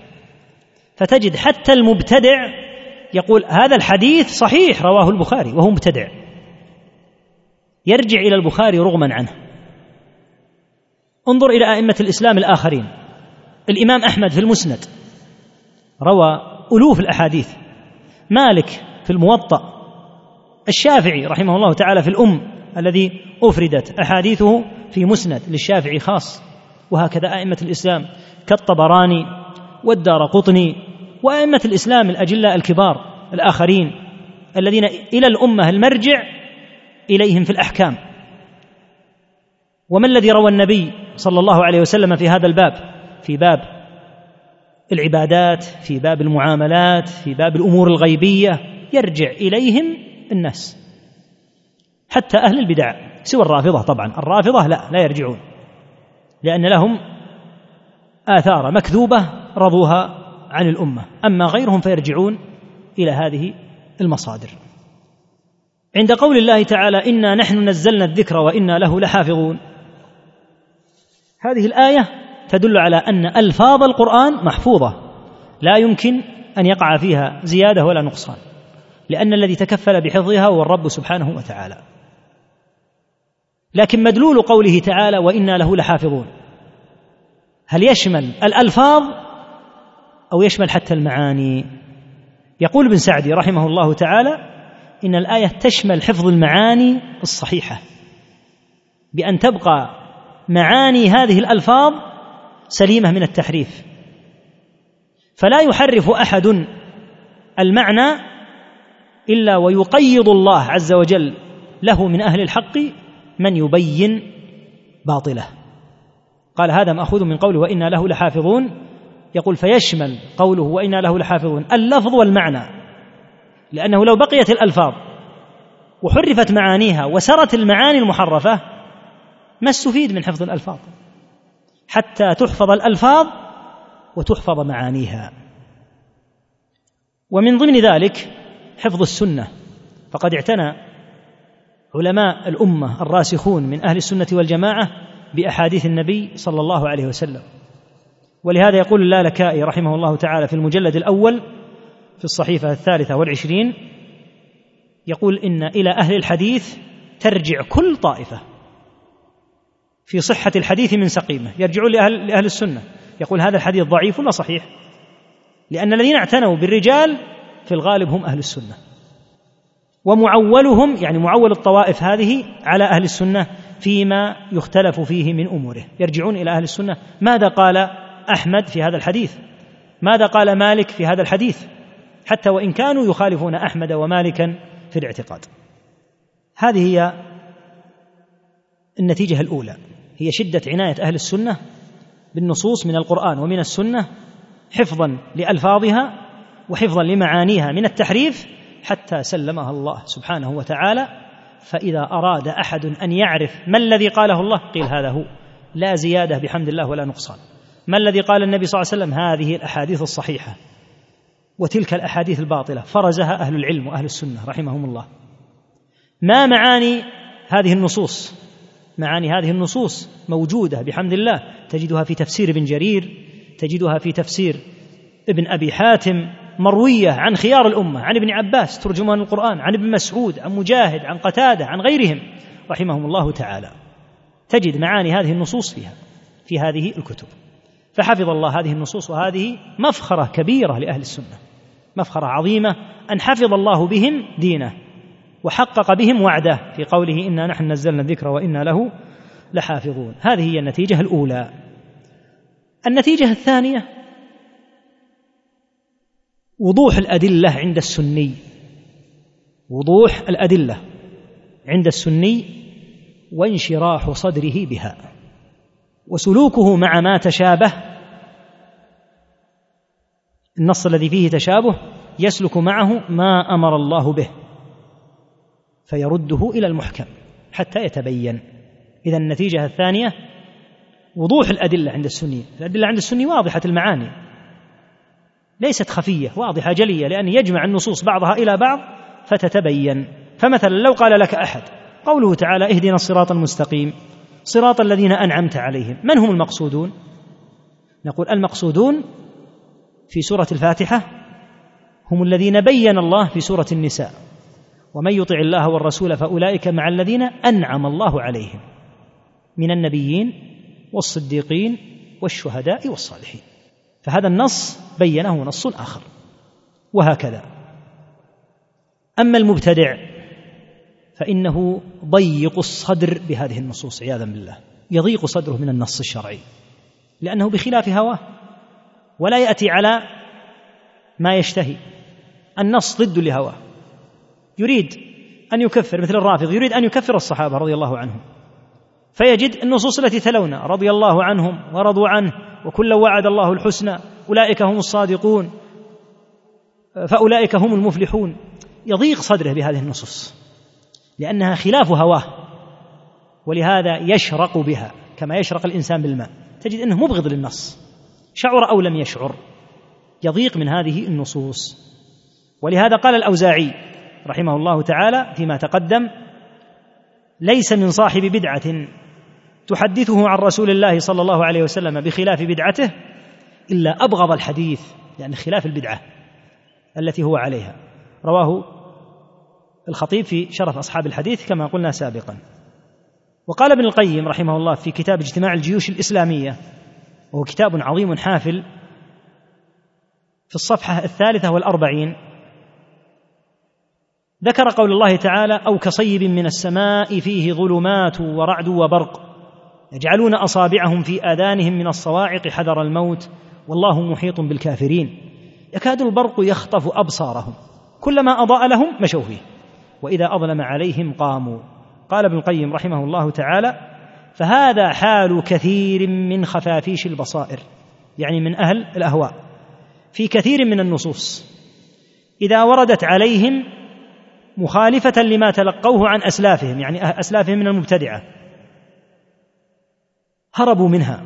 فتجد حتى المبتدع يقول هذا الحديث صحيح رواه البخاري وهو مبتدع. يرجع إلى البخاري رغما عنه. انظر إلى أئمة الإسلام الآخرين. الإمام أحمد في المسند روى ألوف الأحاديث. مالك في الموطأ. الشافعي رحمه الله تعالى في الأم الذي أفردت أحاديثه في مسند للشافعي خاص وهكذا أئمة الإسلام كالطبراني والدار قطني وأئمة الإسلام الأجلاء الكبار الآخرين الذين إلى الأمة المرجع إليهم في الأحكام. وما الذي روى النبي صلى الله عليه وسلم في هذا الباب؟ في باب العبادات في باب المعاملات في باب الأمور الغيبية يرجع إليهم الناس حتى أهل البدع سوى الرافضة طبعا الرافضة لا لا يرجعون لأن لهم آثار مكذوبة رضوها عن الأمة أما غيرهم فيرجعون إلى هذه المصادر. عند قول الله تعالى إنا نحن نزلنا الذكر وإنا له لحافظون هذه الآية تدل على أن ألفاظ القرآن محفوظة لا يمكن أن يقع فيها زيادة ولا نقصان. لأن الذي تكفل بحفظها هو الرب سبحانه وتعالى. لكن مدلول قوله تعالى وإنا له لحافظون. هل يشمل الألفاظ أو يشمل حتى المعاني؟ يقول ابن سعدي رحمه الله تعالى إن الآية تشمل حفظ المعاني الصحيحة. بأن تبقى معاني هذه الألفاظ سليمة من التحريف. فلا يحرف أحد المعنى إلا ويقيض الله عز وجل له من أهل الحق من يبين باطله. قال هذا مأخوذ من قوله وإنا له لحافظون. يقول فيشمل قوله وإنا له لحافظون اللفظ والمعنى لأنه لو بقيت الألفاظ وحرفت معانيها وسرت المعاني المحرفة ما استفيد من حفظ الألفاظ حتى تحفظ الألفاظ وتحفظ معانيها. ومن ضمن ذلك حفظ السنة. فقد اعتنى علماء الأمة الراسخون من أهل السنة والجماعة بأحاديث النبي صلى الله عليه وسلم. ولهذا يقول اللالكائي رحمه الله تعالى في المجلد الأول في الصحيفة الثالثة والعشرين يقول إن إلى أهل الحديث ترجع كل طائفة في صحة الحديث من سقيمة. يرجعون لأهل, لأهل السنة. يقول هذا الحديث ضعيف ولا صحيح؟ لأن الذين اعتنوا بالرجال في الغالب هم أهل السنة. ومعولهم يعني معول الطوائف هذه على أهل السنة فيما يختلف فيه من أموره. يرجعون إلى أهل السنة. ماذا قال أحمد في هذا الحديث؟ ماذا قال مالك في هذا الحديث؟ حتى وإن كانوا يخالفون أحمد ومالكا في الاعتقاد. هذه هي النتيجة الأولى. هي شدة عناية أهل السنة بالنصوص من القرآن ومن السنة حفظا لألفاظها وحفظا لمعانيها من التحريف حتى سلمها الله سبحانه وتعالى. فإذا أراد أحد أن يعرف ما الذي قاله الله قيل هذا هو. لا زيادة بحمد الله ولا نقصان. ما الذي قال النبي صلى الله عليه وسلم؟ هذه الأحاديث الصحيحة. وتلك الأحاديث الباطلة. فرزها أهل العلم وأهل السنة رحمهم الله. ما معاني هذه النصوص؟ معاني هذه النصوص موجودة بحمد الله. تجدها في تفسير ابن جرير تجدها في تفسير ابن أبي حاتم مروية عن خيار الأمة عن ابن عباس ترجمان القرآن عن ابن مسعود عن مجاهد عن قتادة عن غيرهم. رحمهم الله تعالى. تجد معاني هذه النصوص فيها في هذه الكتب. فحفظ الله هذه النصوص وهذه مفخرة كبيرة لأهل السنة. مفخرة عظيمة. أن حفظ الله بهم دينه وحقق بهم وعده. في قوله إنا نحن نزلنا الذكر وإنا له لحافظون. هذه هي النتيجة الأولى. النتيجة الثانية وضوح الأدلة عند السني. وضوح الأدلة عند السني وانشراح صدره بها. وسلوكه مع ما تشابه النص الذي فيه تشابه يسلك معه ما أمر الله به فيرده إلى المحكم حتى يتبين. اذا النتيجة الثانية وضوح الأدلة عند السني. الأدلة عند السني واضحة المعاني. ليست خفية واضحة جلية لأن يجمع النصوص بعضها إلى بعض فتتبين. فمثلا لو قال لك أحد قوله تعالى اهدنا الصراط المستقيم صراط الذين أنعمت عليهم من هم المقصودون؟ نقول المقصودون في سورة الفاتحة هم الذين بين الله في سورة النساء. ومن يطع الله والرسول فأولئك مع الذين أنعم الله عليهم من النبيين والصديقين والشهداء والصالحين. فهذا النص بينه نص آخر. وهكذا. أما المبتدع فإنه ضيق الصدر بهذه النصوص عياذا بالله. يضيق صدره من النص الشرعي. لأنه بخلاف هواه ولا يأتي على ما يشتهي. النص ضد لهواه. يريد أن يكفر مثل الرافض يريد أن يكفر الصحابة رضي الله عنهم. فيجد النصوص التي تلونا رضي الله عنهم ورضوا عنه. وكلا وعد الله الحسنى أولئك هم الصادقون فأولئك هم المفلحون. يضيق صدره بهذه النصوص لأنها خلاف هواه ولهذا يشرق بها كما يشرق الإنسان بالماء. تجد أنه مبغض للنص. شعر أو لم يشعر يضيق من هذه النصوص. ولهذا قال الأوزاعي رحمه الله تعالى فيما تقدم ليس من صاحب بدعة تحدثه عن رسول الله صلى الله عليه وسلم بخلاف بدعته إلا أبغض الحديث لأن خلاف البدعة التي هو عليها. رواه الخطيب في شرف أصحاب الحديث كما قلنا سابقا. وقال ابن القيم رحمه الله في كتاب اجتماع الجيوش الإسلامية وهو كتاب عظيم حافل في الصفحة الثالثة والأربعين ذكر قول الله تعالى أو كصيب من السماء فيه ظلمات ورعد وبرق يجعلون أصابعهم في آذانهم من الصواعق حذر الموت والله محيط بالكافرين. يكاد البرق يخطف أبصارهم. كلما أضاء لهم مشوا فيه. وإذا أظلم عليهم قاموا. قال ابن القيم رحمه الله تعالى فهذا حال كثير من خفافيش البصائر. يعني من أهل الأهواء. في كثير من النصوص. إذا وردت عليهم مخالفة لما تلقوه عن أسلافهم يعني أسلافهم من المبتدعة. هربوا منها.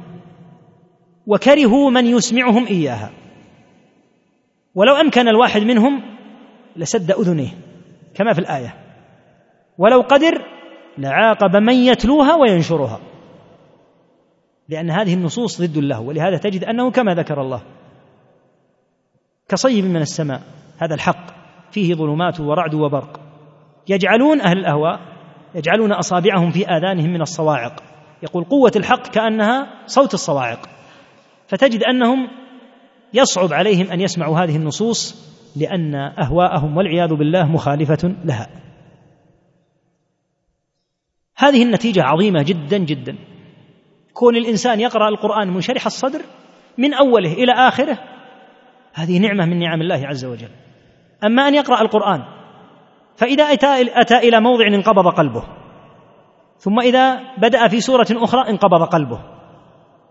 وكرهوا من يسمعهم إياها. ولو أمكن الواحد منهم لسد أذنيه كما في الآية. ولو قدر لعاقب من يتلوها وينشرها. لأن هذه النصوص ضد الله ولهذا تجد أنه كما ذكر الله كصيب من السماء هذا الحق فيه ظلمات ورعد وبرق. يجعلون أهل الأهواء يجعلون أصابعهم في آذانهم من الصواعق. يقول قوة الحق كأنها صوت الصواعق فتجد أنهم يصعب عليهم أن يسمعوا هذه النصوص لأن أهواءهم والعياذ بالله مخالفة لها. هذه النتيجة عظيمة جدا جدا. كون الإنسان يقرأ القرآن منشرح الصدر من أوله إلى آخره هذه نعمة من نعم الله عز وجل. أما أن يقرأ القرآن فإذا أتى إلى موضع انقبض قلبه ثم إذا بدأ في سورة أخرى انقبض قلبه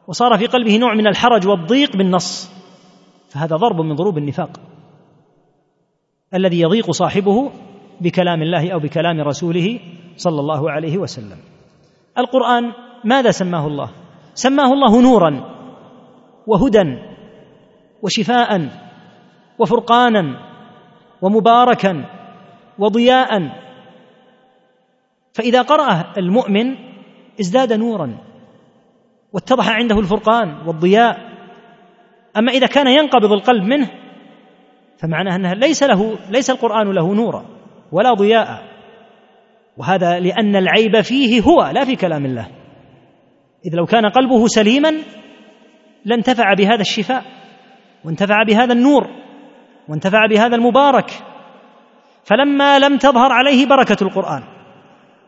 وصار في قلبه نوع من الحرج والضيق بالنص فهذا ضرب من ضروب النفاق. الذي يضيق صاحبه بكلام الله أو بكلام رسوله صلى الله عليه وسلم. القرآن ماذا سماه الله؟ سماه الله نورا وهدى وشفاء وفرقانا ومباركا وضياء فإذا قراه المؤمن ازداد نورا واتضح عنده الفرقان والضياء. أما إذا كان ينقبض القلب منه فمعناه أنه ليس له ليس القرآن له نورا ولا ضياء. وهذا لأن العيب فيه هو لا في كلام الله. إذ لو كان قلبه سليما لانتفع بهذا الشفاء وانتفع بهذا النور وانتفع بهذا المبارك. فلما لم تظهر عليه بركة القرآن.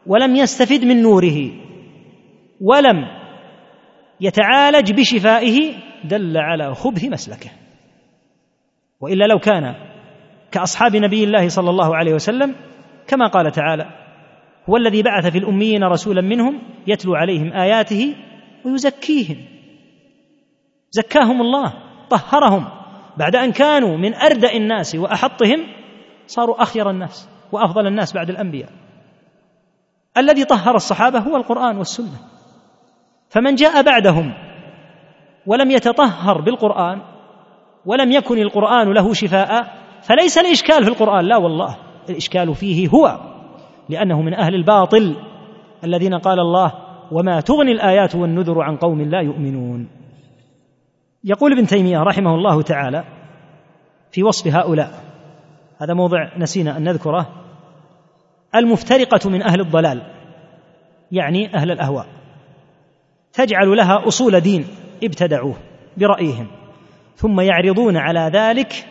ولم يستفد من نوره ولم يتعالج بشفائه دل على خبث مسلكه. وإلا لو كان كأصحاب نبي الله صلى الله عليه وسلم كما قال تعالى هو الذي بعث في الأميين رسولا منهم يتلو عليهم آياته ويزكيهم. زكاهم الله طهرهم. بعد أن كانوا من أردأ الناس وأحطهم صاروا أخير الناس وأفضل الناس بعد الأنبياء. الذي طهر الصحابة هو القرآن والسنة. فمن جاء بعدهم ولم يتطهر بالقرآن ولم يكن القرآن له شفاء فليس الإشكال في القرآن. لا والله الإشكال فيه هو لأنه من أهل الباطل الذين قال الله وما تغني الآيات والنذر عن قوم لا يؤمنون. يقول ابن تيمية رحمه الله تعالى في وصف هؤلاء هذا موضع نسينا أن نذكره المفترقة من أهل الضلال يعني أهل الأهواء. تجعل لها أصول دين ابتدعوه برأيهم ثم يعرضون على ذلك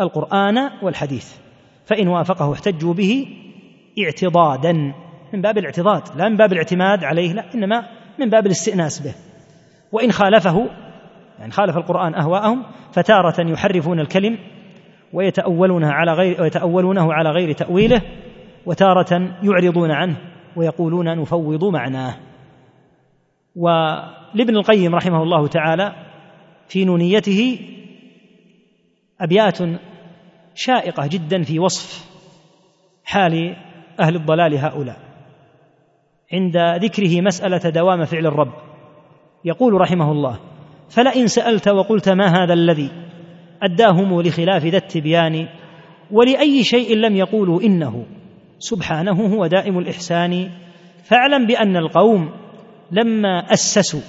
القرآن والحديث. فإن وافقه احتجوا به اعتضادا من باب الاعتضاد لا من باب الاعتماد عليه لا إنما من باب الاستئناس به. وإن خالفه يعني خالف القرآن أهواءهم فتارة يحرفون الكلم ويتأولونها على غير ويتأولونه على غير تأويله وتارة يعرضون عنه ويقولون نفوض معناه. ولابن القيم رحمه الله تعالى في نونيته أبيات شائقة جدا في وصف حال أهل الضلال هؤلاء. عند ذكره مسألة دوام فعل الرب يقول رحمه الله فلئن سألت وقلت ما هذا الذي؟ أداهم لخلاف ذا التبيان ولأي شيء لم يقولوا إنه سبحانه هو دائم الإحسان. فاعلم بأن القوم لما أسسوا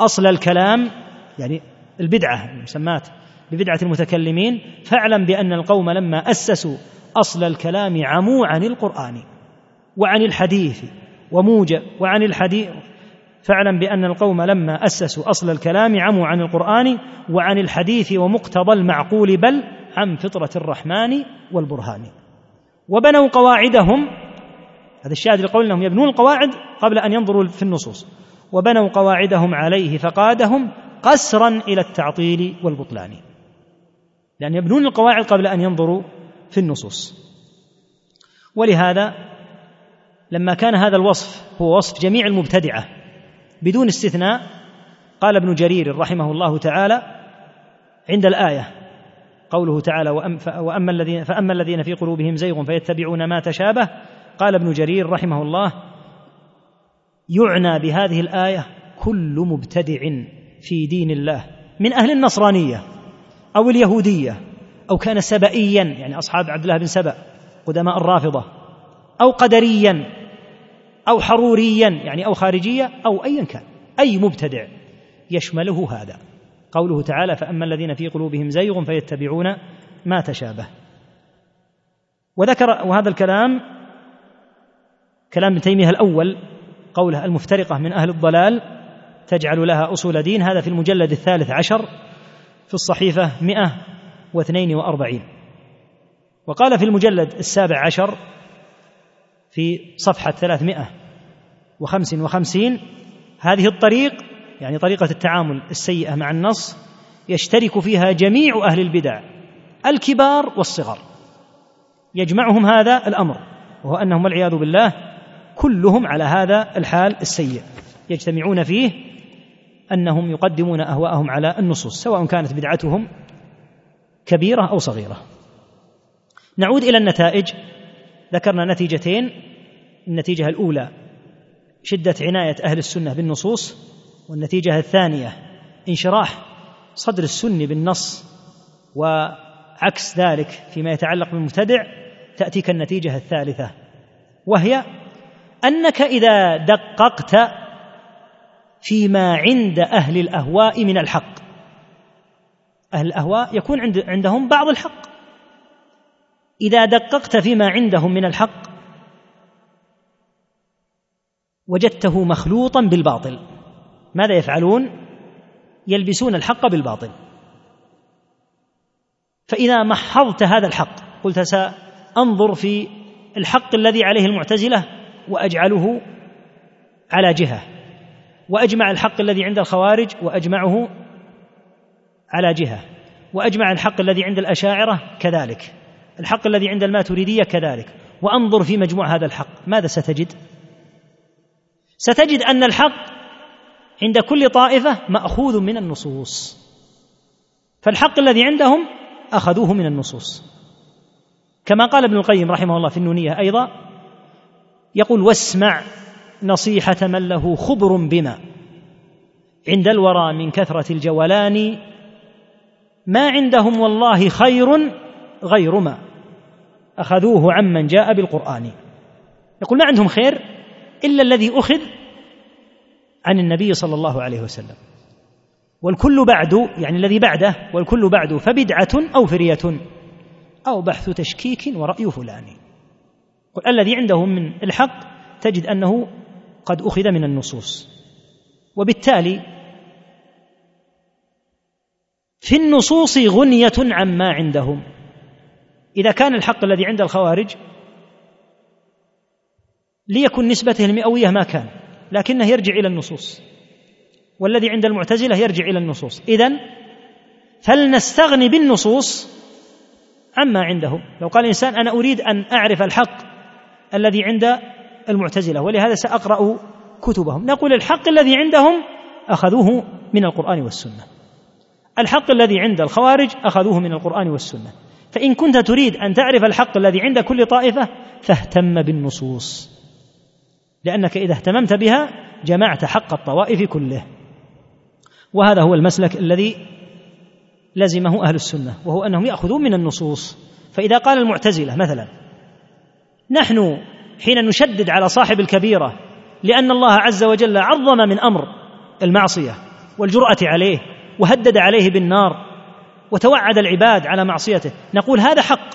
أصل الكلام يعني البدعة المسمات ببدعة المتكلمين فاعلم بأن القوم لما أسسوا أصل الكلام عموا عن القرآن وعن الحديث وموجب وعن الحديث فاعلم بأن القوم لما أسسوا أصل الكلام عموا عن القرآن وعن الحديث ومقتضى المعقول بل عن فطرة الرحمن والبرهان. وبنوا قواعدهم هذا الشاهد لقول إنهم يبنون القواعد قبل أن ينظروا في النصوص. وبنوا قواعدهم عليه فقادهم قسرا إلى التعطيل والبطلان. لأن يبنون القواعد قبل أن ينظروا في النصوص. ولهذا لما كان هذا الوصف هو وصف جميع المبتدعة بدون استثناء قال ابن جرير رحمه الله تعالى عند الآية قوله تعالى وأما الذين فأما الذين في قلوبهم زيغ فيتبعون ما تشابه قال ابن جرير رحمه الله يعنى بهذه الآية كل مبتدع في دين الله من أهل النصرانية أو اليهودية أو كان سبئيا يعني أصحاب عبد الله بن سبأ قدماء الرافضة أو قدريا أو حروريا يعني أو خارجية أو ايا كان أي مبتدع يشمله هذا. قوله تعالى فأما الذين في قلوبهم زيغ فيتبعون ما تشابه. وذكر وهذا الكلام كلام ابن تيمية الأول قوله المفترقة من أهل الضلال تجعل لها أصول دين هذا في المجلد الثالث عشر في الصحيفة 142 وقال في المجلد السابع عشر في صفحة 355 هذه الطريق يعني طريقة التعامل السيئة مع النص يشترك فيها جميع أهل البدع الكبار والصغار. يجمعهم هذا الأمر وهو أنهم والعياذ بالله كلهم على هذا الحال السيء. يجتمعون فيه أنهم يقدمون أهواءهم على النصوص سواء كانت بدعتهم كبيرة أو صغيرة. نعود إلى النتائج. ذكرنا نتيجتين النتيجة الأولى شدة عناية أهل السنة بالنصوص والنتيجة الثانية انشراح صدر السني بالنص وعكس ذلك فيما يتعلق بالمبتدع تأتيك النتيجة الثالثة وهي أنك إذا دققت فيما عند أهل الأهواء من الحق. أهل الأهواء يكون عند عندهم بعض الحق. إذا دققت فيما عندهم من الحق وجدته مخلوطا بالباطل. ماذا يفعلون؟ يلبسون الحق بالباطل. فإذا محضت هذا الحق قلت سانظر في الحق الذي عليه المعتزلة وأجعله على جهة. وأجمع الحق الذي عند الخوارج وأجمعه على جهة. وأجمع الحق الذي عند الأشاعرة كذلك. الحق الذي عند الماتريدية كذلك. وأنظر في مجموع هذا الحق. ماذا ستجد؟ ستجد أن الحق عند كل طائفة مأخوذ من النصوص. فالحق الذي عندهم أخذوه من النصوص. كما قال ابن القيم رحمه الله في النونية أيضا يقول واسمع نصيحة من له خبر بما. عند الورى من كثرة الجولان ما عندهم والله خير غير ما أخذوه عمن جاء بالقرآن. يقول ما عندهم خير إلا الذي أخذ عن النبي صلى الله عليه وسلم. والكل بعد يعني الذي بعده والكل بعد فبدعة أو فرية أو بحث تشكيك ورأي فلان. الذي عنده من الحق تجد أنه قد أخذ من النصوص. وبالتالي في النصوص غنية عما عندهم. إذا كان الحق الذي عند الخوارج ليكن نسبته المئوية ما كان لكنه يرجع إلى النصوص. والذي عند المعتزلة يرجع إلى النصوص. إذن فلنستغني بالنصوص عما عندهم. لو قال الإنسان أنا أريد أن أعرف الحق الذي عند المعتزلة ولهذا سأقرأ كتبهم. نقول الحق الذي عندهم أخذوه من القرآن والسنة. الحق الذي عند الخوارج أخذوه من القرآن والسنة. فإن كنت تريد أن تعرف الحق الذي عند كل طائفة فاهتم بالنصوص. لأنك إذا اهتممت بها جمعت حق الطوائف كله. وهذا هو المسلك الذي لزمه أهل السنة وهو أنهم يأخذون من النصوص. فإذا قال المعتزلة مثلا نحن حين نشدد على صاحب الكبيرة لأن الله عز وجل عظم من أمر المعصية والجرأة عليه وهدد عليه بالنار وتوعد العباد على معصيته. نقول هذا حق.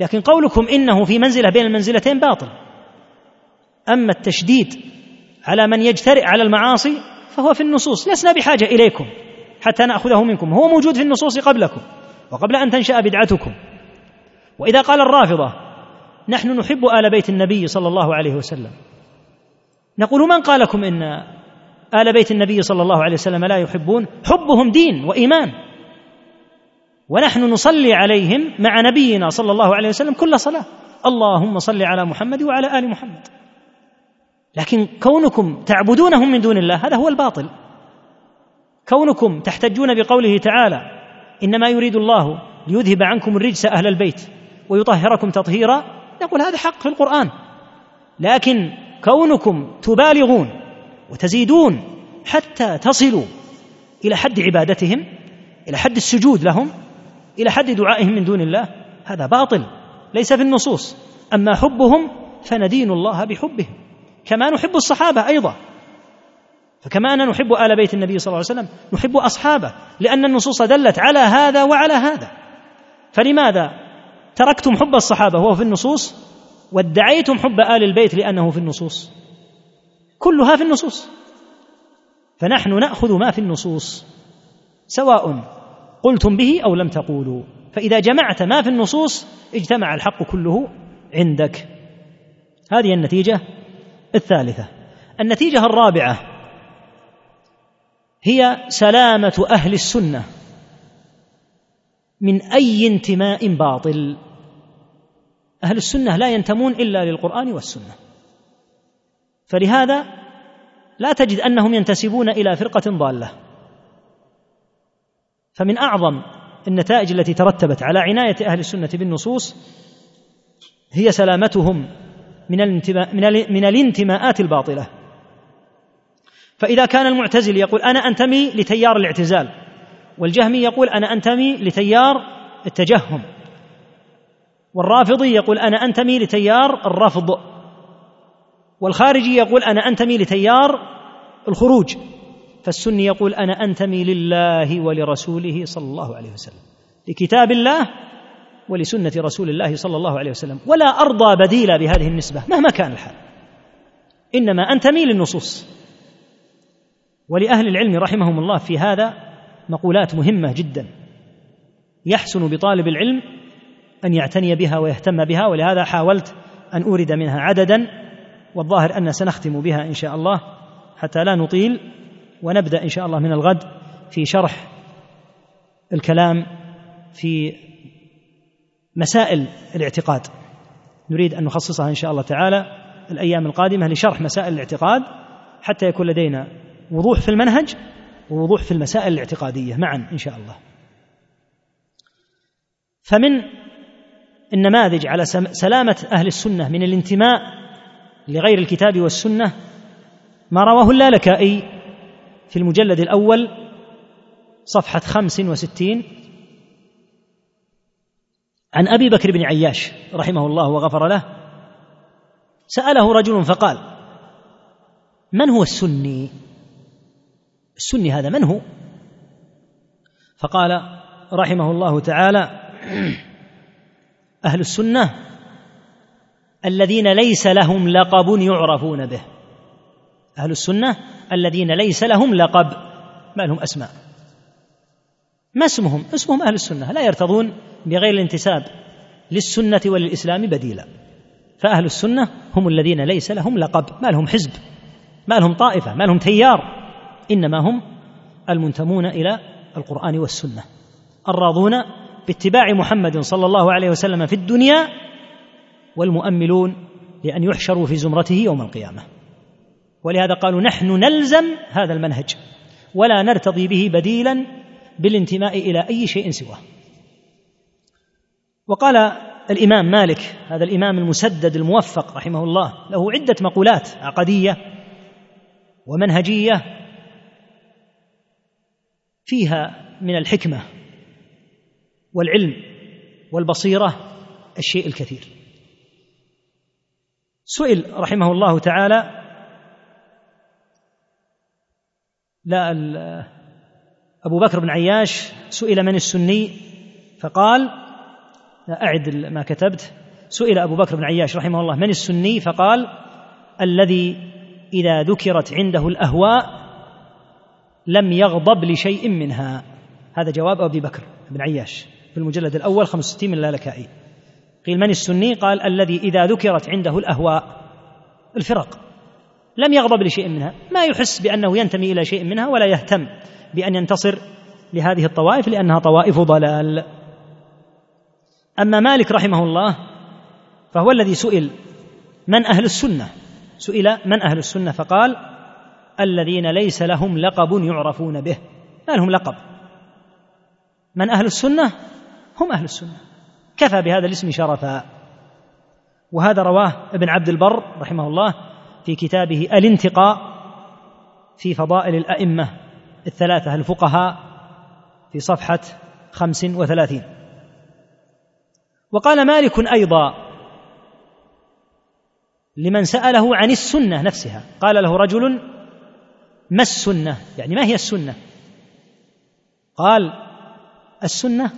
لكن قولكم إنه في منزلة بين المنزلتين باطل. أما التشديد على من يجترئ على المعاصي فهو في النصوص. لسنا بحاجة إليكم حتى نأخذه منكم. هو موجود في النصوص قبلكم وقبل أن تنشأ بدعتكم. وإذا قال الرافضة نحن نحب آل بيت النبي صلى الله عليه وسلم. نقول من قال لكم إن آل بيت النبي صلى الله عليه وسلم لا يحبون حبهم دين وإيمان. ونحن نصلي عليهم مع نبينا صلى الله عليه وسلم كل صلاة. اللهم صل على محمد وعلى آل محمد. لكن كونكم تعبدونهم من دون الله هذا هو الباطل. كونكم تحتجون بقوله تعالى إنما يريد الله ليذهب عنكم الرجس أهل البيت ويطهركم تطهيرا. نقول هذا حق في القرآن. لكن كونكم تبالغون وتزيدون حتى تصلوا إلى حد عبادتهم إلى حد السجود لهم إلى حد دعائهم من دون الله. هذا باطل ليس في النصوص. أما حبهم فندين الله بحبهم. كما نحب الصحابة أيضا. فكما اننا نحب آل بيت النبي صلى الله عليه وسلم نحب أصحابه لأن النصوص دلت على هذا وعلى هذا. فلماذا تركتم حب الصحابة وهو في النصوص وادعيتم حب آل البيت لأنه في النصوص؟ كلها في النصوص. فنحن نأخذ ما في النصوص سواء قلتم به أو لم تقولوا. فإذا جمعت ما في النصوص اجتمع الحق كله عندك. هذه النتيجة الثالثة. النتيجة الرابعة هي سلامة أهل السنة من أي انتماء باطل. أهل السنة لا ينتمون إلا للقرآن والسنة. فلهذا لا تجد أنهم ينتسبون إلى فرقة ضالة. فمن أعظم النتائج التي ترتبت على عناية أهل السنة بالنصوص هي سلامتهم من الانتماء من الانتماءات الباطلة. فإذا كان المعتزل يقول أنا أنتمي لتيار الاعتزال والجهمي يقول أنا أنتمي لتيار التجهم والرافضي يقول أنا أنتمي لتيار الرفض. والخارجي يقول أنا أنتمي لتيار الخروج فالسني يقول أنا أنتمي لله ولرسوله صلى الله عليه وسلم لكتاب الله ولسنة رسول الله صلى الله عليه وسلم ولا أرضى بديلا بهذه النسبة مهما كان الحال إنما أنتمي للنصوص. ولأهل العلم رحمهم الله في هذا مقولات مهمة جدا يحسن بطالب العلم أن يعتني بها ويهتم بها ولهذا حاولت أن أورد منها عددا والظاهر أن سنختم بها إن شاء الله حتى لا نطيل ونبدأ إن شاء الله من الغد في شرح الكلام في مسائل الاعتقاد. نريد أن نخصصها إن شاء الله تعالى الأيام القادمة لشرح مسائل الاعتقاد حتى يكون لدينا وضوح في المنهج ووضوح في المسائل الاعتقادية معا إن شاء الله. فمن النماذج على سلامة أهل السنة من الانتماء لغير الكتاب والسنة ما رواه اللالكائي في المجلد الأول صفحة خمس وستين عن أبي بكر بن عياش رحمه الله وغفر له سأله رجل فقال من هو السني؟ السني هذا من هو؟ فقال رحمه الله تعالى أهل السنة الذين ليس لهم لقب يعرفون به. أهل السنة الذين ليس لهم لقب ما لهم أسماء. ما اسمهم؟ اسمهم أهل السنة. لا يرتضون بغير الانتساب للسنة وللإسلام بديلا. فأهل السنة هم الذين ليس لهم لقب. ما لهم حزب ما لهم طائفة ما لهم تيار. إنما هم المنتمون إلى القرآن والسنة. الراضون باتباع محمد صلى الله عليه وسلم في الدنيا والمؤملون لأن يحشروا في زمرته يوم القيامة. ولهذا قالوا نحن نلزم هذا المنهج ولا نرتضي به بديلا بالانتماء إلى أي شيء سواه. وقال الإمام مالك هذا الإمام المسدد الموفق رحمه الله له عدة مقولات عقدية ومنهجية فيها من الحكمة والعلم والبصيرة الشيء الكثير. سئل رحمه الله تعالى لا أبو بكر بن عياش سئل من السني؟ فقال لا أعد ما كتبت. سئل أبو بكر بن عياش رحمه الله من السني؟ فقال الذي إذا ذكرت عنده الأهواء لم يغضب لشيء منها. هذا جواب أبي بكر بن عياش في المجلد الأول 65 من اللالكائي قيل من السني؟ قال الذي إذا ذكرت عنده الأهواء الفرق. لم يغضب لشيء منها. ما يحس بأنه ينتمي إلى شيء منها ولا يهتم بأن ينتصر لهذه الطوائف لأنها طوائف ضلال. أما مالك رحمه الله فهو الذي سئل من أهل السنة؟ سئل من أهل السنة؟ فقال الذين ليس لهم لقب يعرفون به. ما لهم لقب؟ من أهل السنة؟ هم أهل السنة. كفى بهذا الاسم شرفا. وهذا رواه ابن عبد البر رحمه الله في كتابه الانتقاء في فضائل الأئمة الثلاثة الفقهاء في صفحة خمس وثلاثين. وقال مالك أيضا لمن سأله عن السنة نفسها قال له رجل ما السنة؟ يعني ما هي السنة؟ قال السنة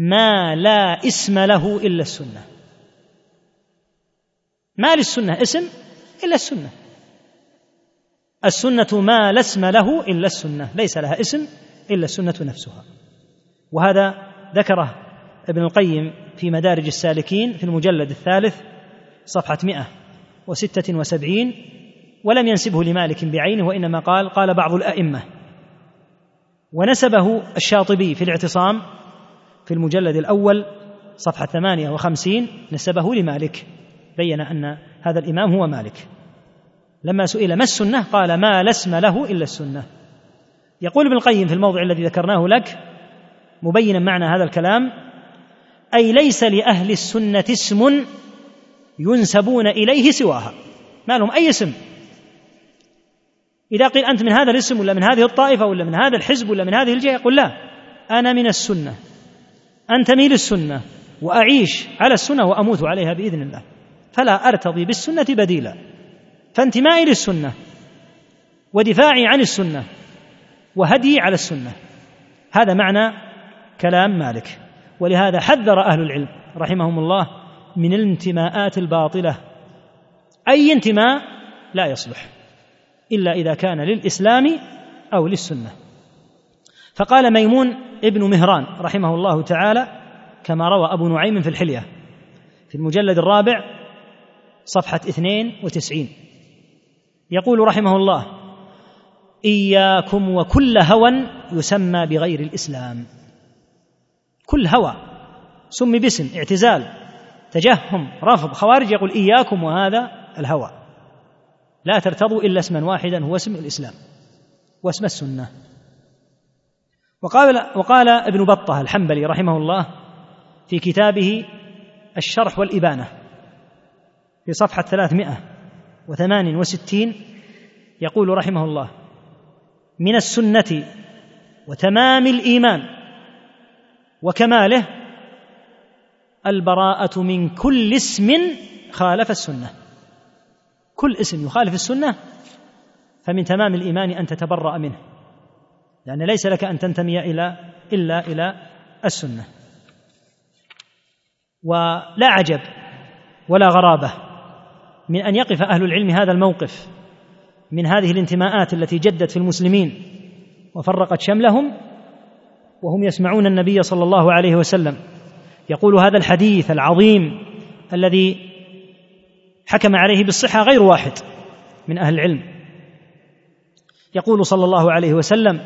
ما لا اسم له إلا السنة. ما للسنة اسم إلا السنة. السنة ما لا اسم له إلا السنة ليس لها اسم إلا السنة نفسها. وهذا ذكره ابن القيم في مدارج السالكين في المجلد الثالث وستة وسبعين ولم ينسبه لمالك بعينه وإنما قال قال بعض الأئمة. ونسبه الشاطبي في الاعتصام في المجلد الأول صفحة ثمانية وخمسين نسبه لمالك. بين أن هذا الإمام هو مالك. لما سئل ما السنة؟ قال ما لا اسم له إلا السنة. يقول ابن القيم في الموضع الذي ذكرناه لك مبينا معنى هذا الكلام أي ليس لأهل السنة اسم ينسبون إليه سواها. ما لهم أي اسم. إذا قيل أنت من هذا الاسم ولا من هذه الطائفة ولا من هذا الحزب ولا من هذه الجهة يقول لا أنا من السنة. أنتمي للسنة وأعيش على السنة وأموت عليها بإذن الله. فلا أرتضي بالسنة بديلا. فانتمائي للسنة ودفاعي عن السنة وهدي على السنة. هذا معنى كلام مالك. ولهذا حذر أهل العلم رحمهم الله من الانتماءات الباطلة. أي انتماء لا يصلح إلا إذا كان للإسلام أو للسنة. فقال ميمون ابن مهران رحمه الله تعالى كما روى أبو نعيم في الحلية في المجلد الرابع صفحة اثنين وتسعين. يقول رحمه الله إياكم وكل هوى يسمى بغير الإسلام. كل هوى سمي باسم اعتزال تجهم رفض خوارج يقول إياكم وهذا الهوى. لا ترتضوا إلا اسما واحدا هو اسم الإسلام واسم السنة. وقال وقال ابن بطة الحنبلي رحمه الله في كتابه الشرح والإبانة في صفحة ثلاثمائة وثمان وستين يقول رحمه الله من السنة وتمام الإيمان وكماله البراءة من كل اسم خالف السنة. كل اسم يخالف السنة فمن تمام الإيمان أن تتبرأ منه. لأن ليس لك أن تنتمي إلى إلا إلى السنة. ولا عجب ولا غرابة من أن يقف أهل العلم هذا الموقف من هذه الانتماءات التي جدت في المسلمين وفرقت شملهم وهم يسمعون النبي صلى الله عليه وسلم يقول هذا الحديث العظيم الذي حكم عليه بالصحة غير واحد من أهل العلم. يقول صلى الله عليه وسلم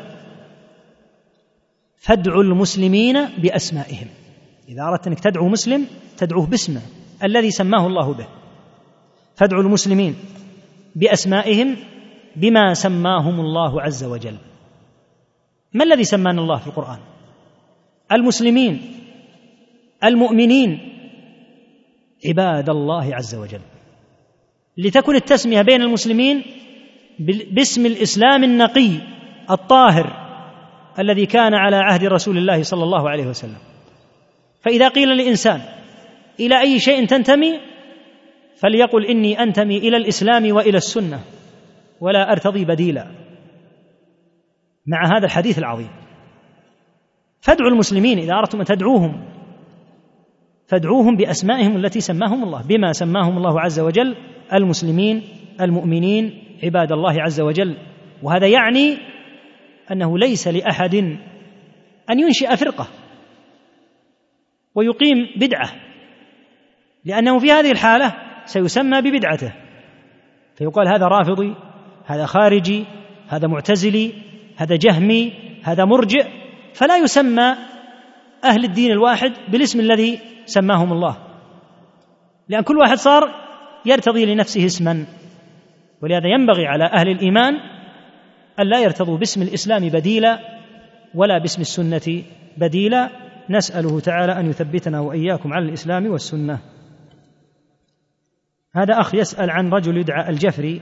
فادعوا المسلمين بأسمائهم. إذا أردت أنك تدعو مسلم تدعوه باسمه الذي سماه الله به. فادعوا المسلمين بأسمائهم بما سماهم الله عز وجل. ما الذي سمانا الله في القرآن؟ المسلمين المؤمنين عباد الله عز وجل. لتكن التسمية بين المسلمين باسم الإسلام النقي الطاهر. الذي كان على عهد رسول الله صلى الله عليه وسلم. فإذا قيل للإنسان إلى أي شيء تنتمي؟ فليقل إني أنتمي إلى الإسلام وإلى السنة ولا أرتضي بديلا. مع هذا الحديث العظيم. فادعوا المسلمين إذا أردتم أن تدعوهم. فادعوهم بأسمائهم التي سماهم الله بما سماهم الله عز وجل المسلمين المؤمنين عباد الله عز وجل. وهذا يعني أنه ليس لأحد أن ينشئ فرقة ويقيم بدعة لأنه في هذه الحالة سيسمى ببدعته. فيقال هذا رافضي هذا خارجي هذا معتزلي هذا جهمي هذا مرجئ فلا يسمى أهل الدين الواحد بالاسم الذي سماهم الله. لأن كل واحد صار يرتضي لنفسه اسما ولهذا ينبغي على أهل الإيمان الا يرتضوا باسم الإسلام بديلا ولا باسم السنة بديلا. نسأله تعالى أن يثبتنا وإياكم على الإسلام والسنة. هذا أخ يسأل عن رجل يدعى الجفري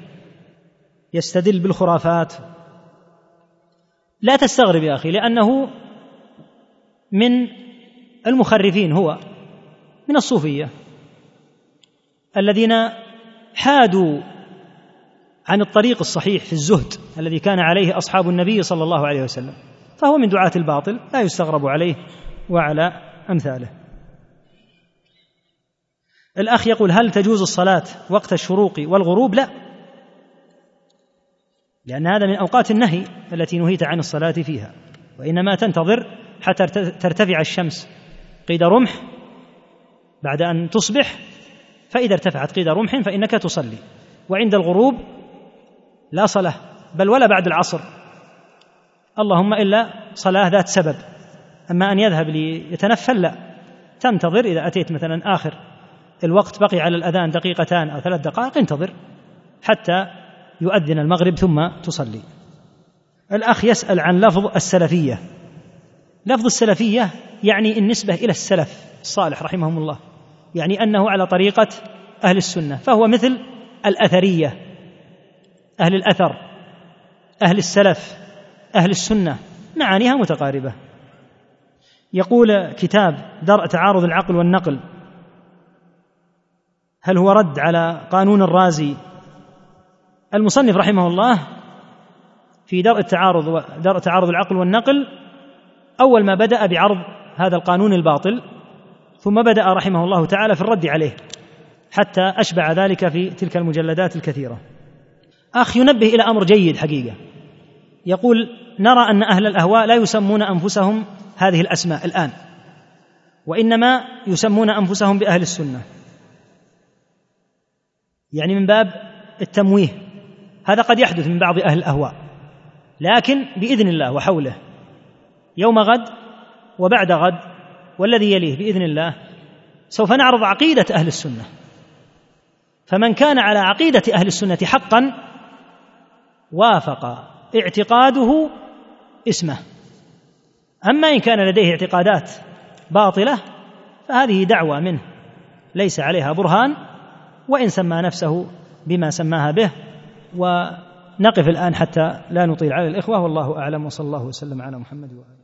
يستدل بالخرافات. لا تستغرب يا أخي لأنه من المخرفين هو من الصوفية الذين حادوا عن الطريق الصحيح في الزهد الذي كان عليه أصحاب النبي صلى الله عليه وسلم فهو من دعاة الباطل لا يستغرب عليه وعلى أمثاله. الأخ يقول هل تجوز الصلاة وقت الشروق والغروب؟ لا لأن هذا من أوقات النهي التي نهيت عن الصلاة فيها وإنما تنتظر حتى ترتفع الشمس قيد رمح بعد أن تصبح فإذا ارتفعت قيد رمح فإنك تصلي وعند الغروب لا صلاة بل ولا بعد العصر. اللهم إلا صلاة ذات سبب. أما أن يذهب ليتنفل لا. تنتظر إذا أتيت مثلا آخر. الوقت بقي على الأذان دقيقتان أو ثلاث دقائق انتظر حتى يؤذن المغرب ثم تصلي. الأخ يسأل عن لفظ السلفية. لفظ السلفية يعني النسبة إلى السلف الصالح رحمهم الله. يعني أنه على طريقة أهل السنة فهو مثل الأثرية. أهل الأثر أهل السلف أهل السنة معانيها متقاربة. يقول كتاب درء تعارض العقل والنقل هل هو رد على قانون الرازي؟ المصنف رحمه الله في درء التعارض درء تعارض العقل والنقل أول ما بدأ بعرض هذا القانون الباطل ثم بدأ رحمه الله تعالى في الرد عليه حتى أشبع ذلك في تلك المجلدات الكثيرة. أخ ينبه إلى أمر جيد حقيقة. يقول نرى أن أهل الأهواء لا يسمون أنفسهم هذه الأسماء الآن وإنما يسمون أنفسهم بأهل السنة. يعني من باب التمويه. هذا قد يحدث من بعض أهل الأهواء لكن بإذن الله وحوله. يوم غد وبعد غد والذي يليه بإذن الله سوف نعرض عقيدة أهل السنة. فمن كان على عقيدة أهل السنة حقا وافق اعتقاده اسمه. أما إن كان لديه اعتقادات باطلة فهذه دعوى منه. ليس عليها برهان وإن سمى نفسه بما سماها به. ونقف الآن حتى لا نطيل على الإخوة. والله أعلم وصلى الله وسلم على محمد وآله.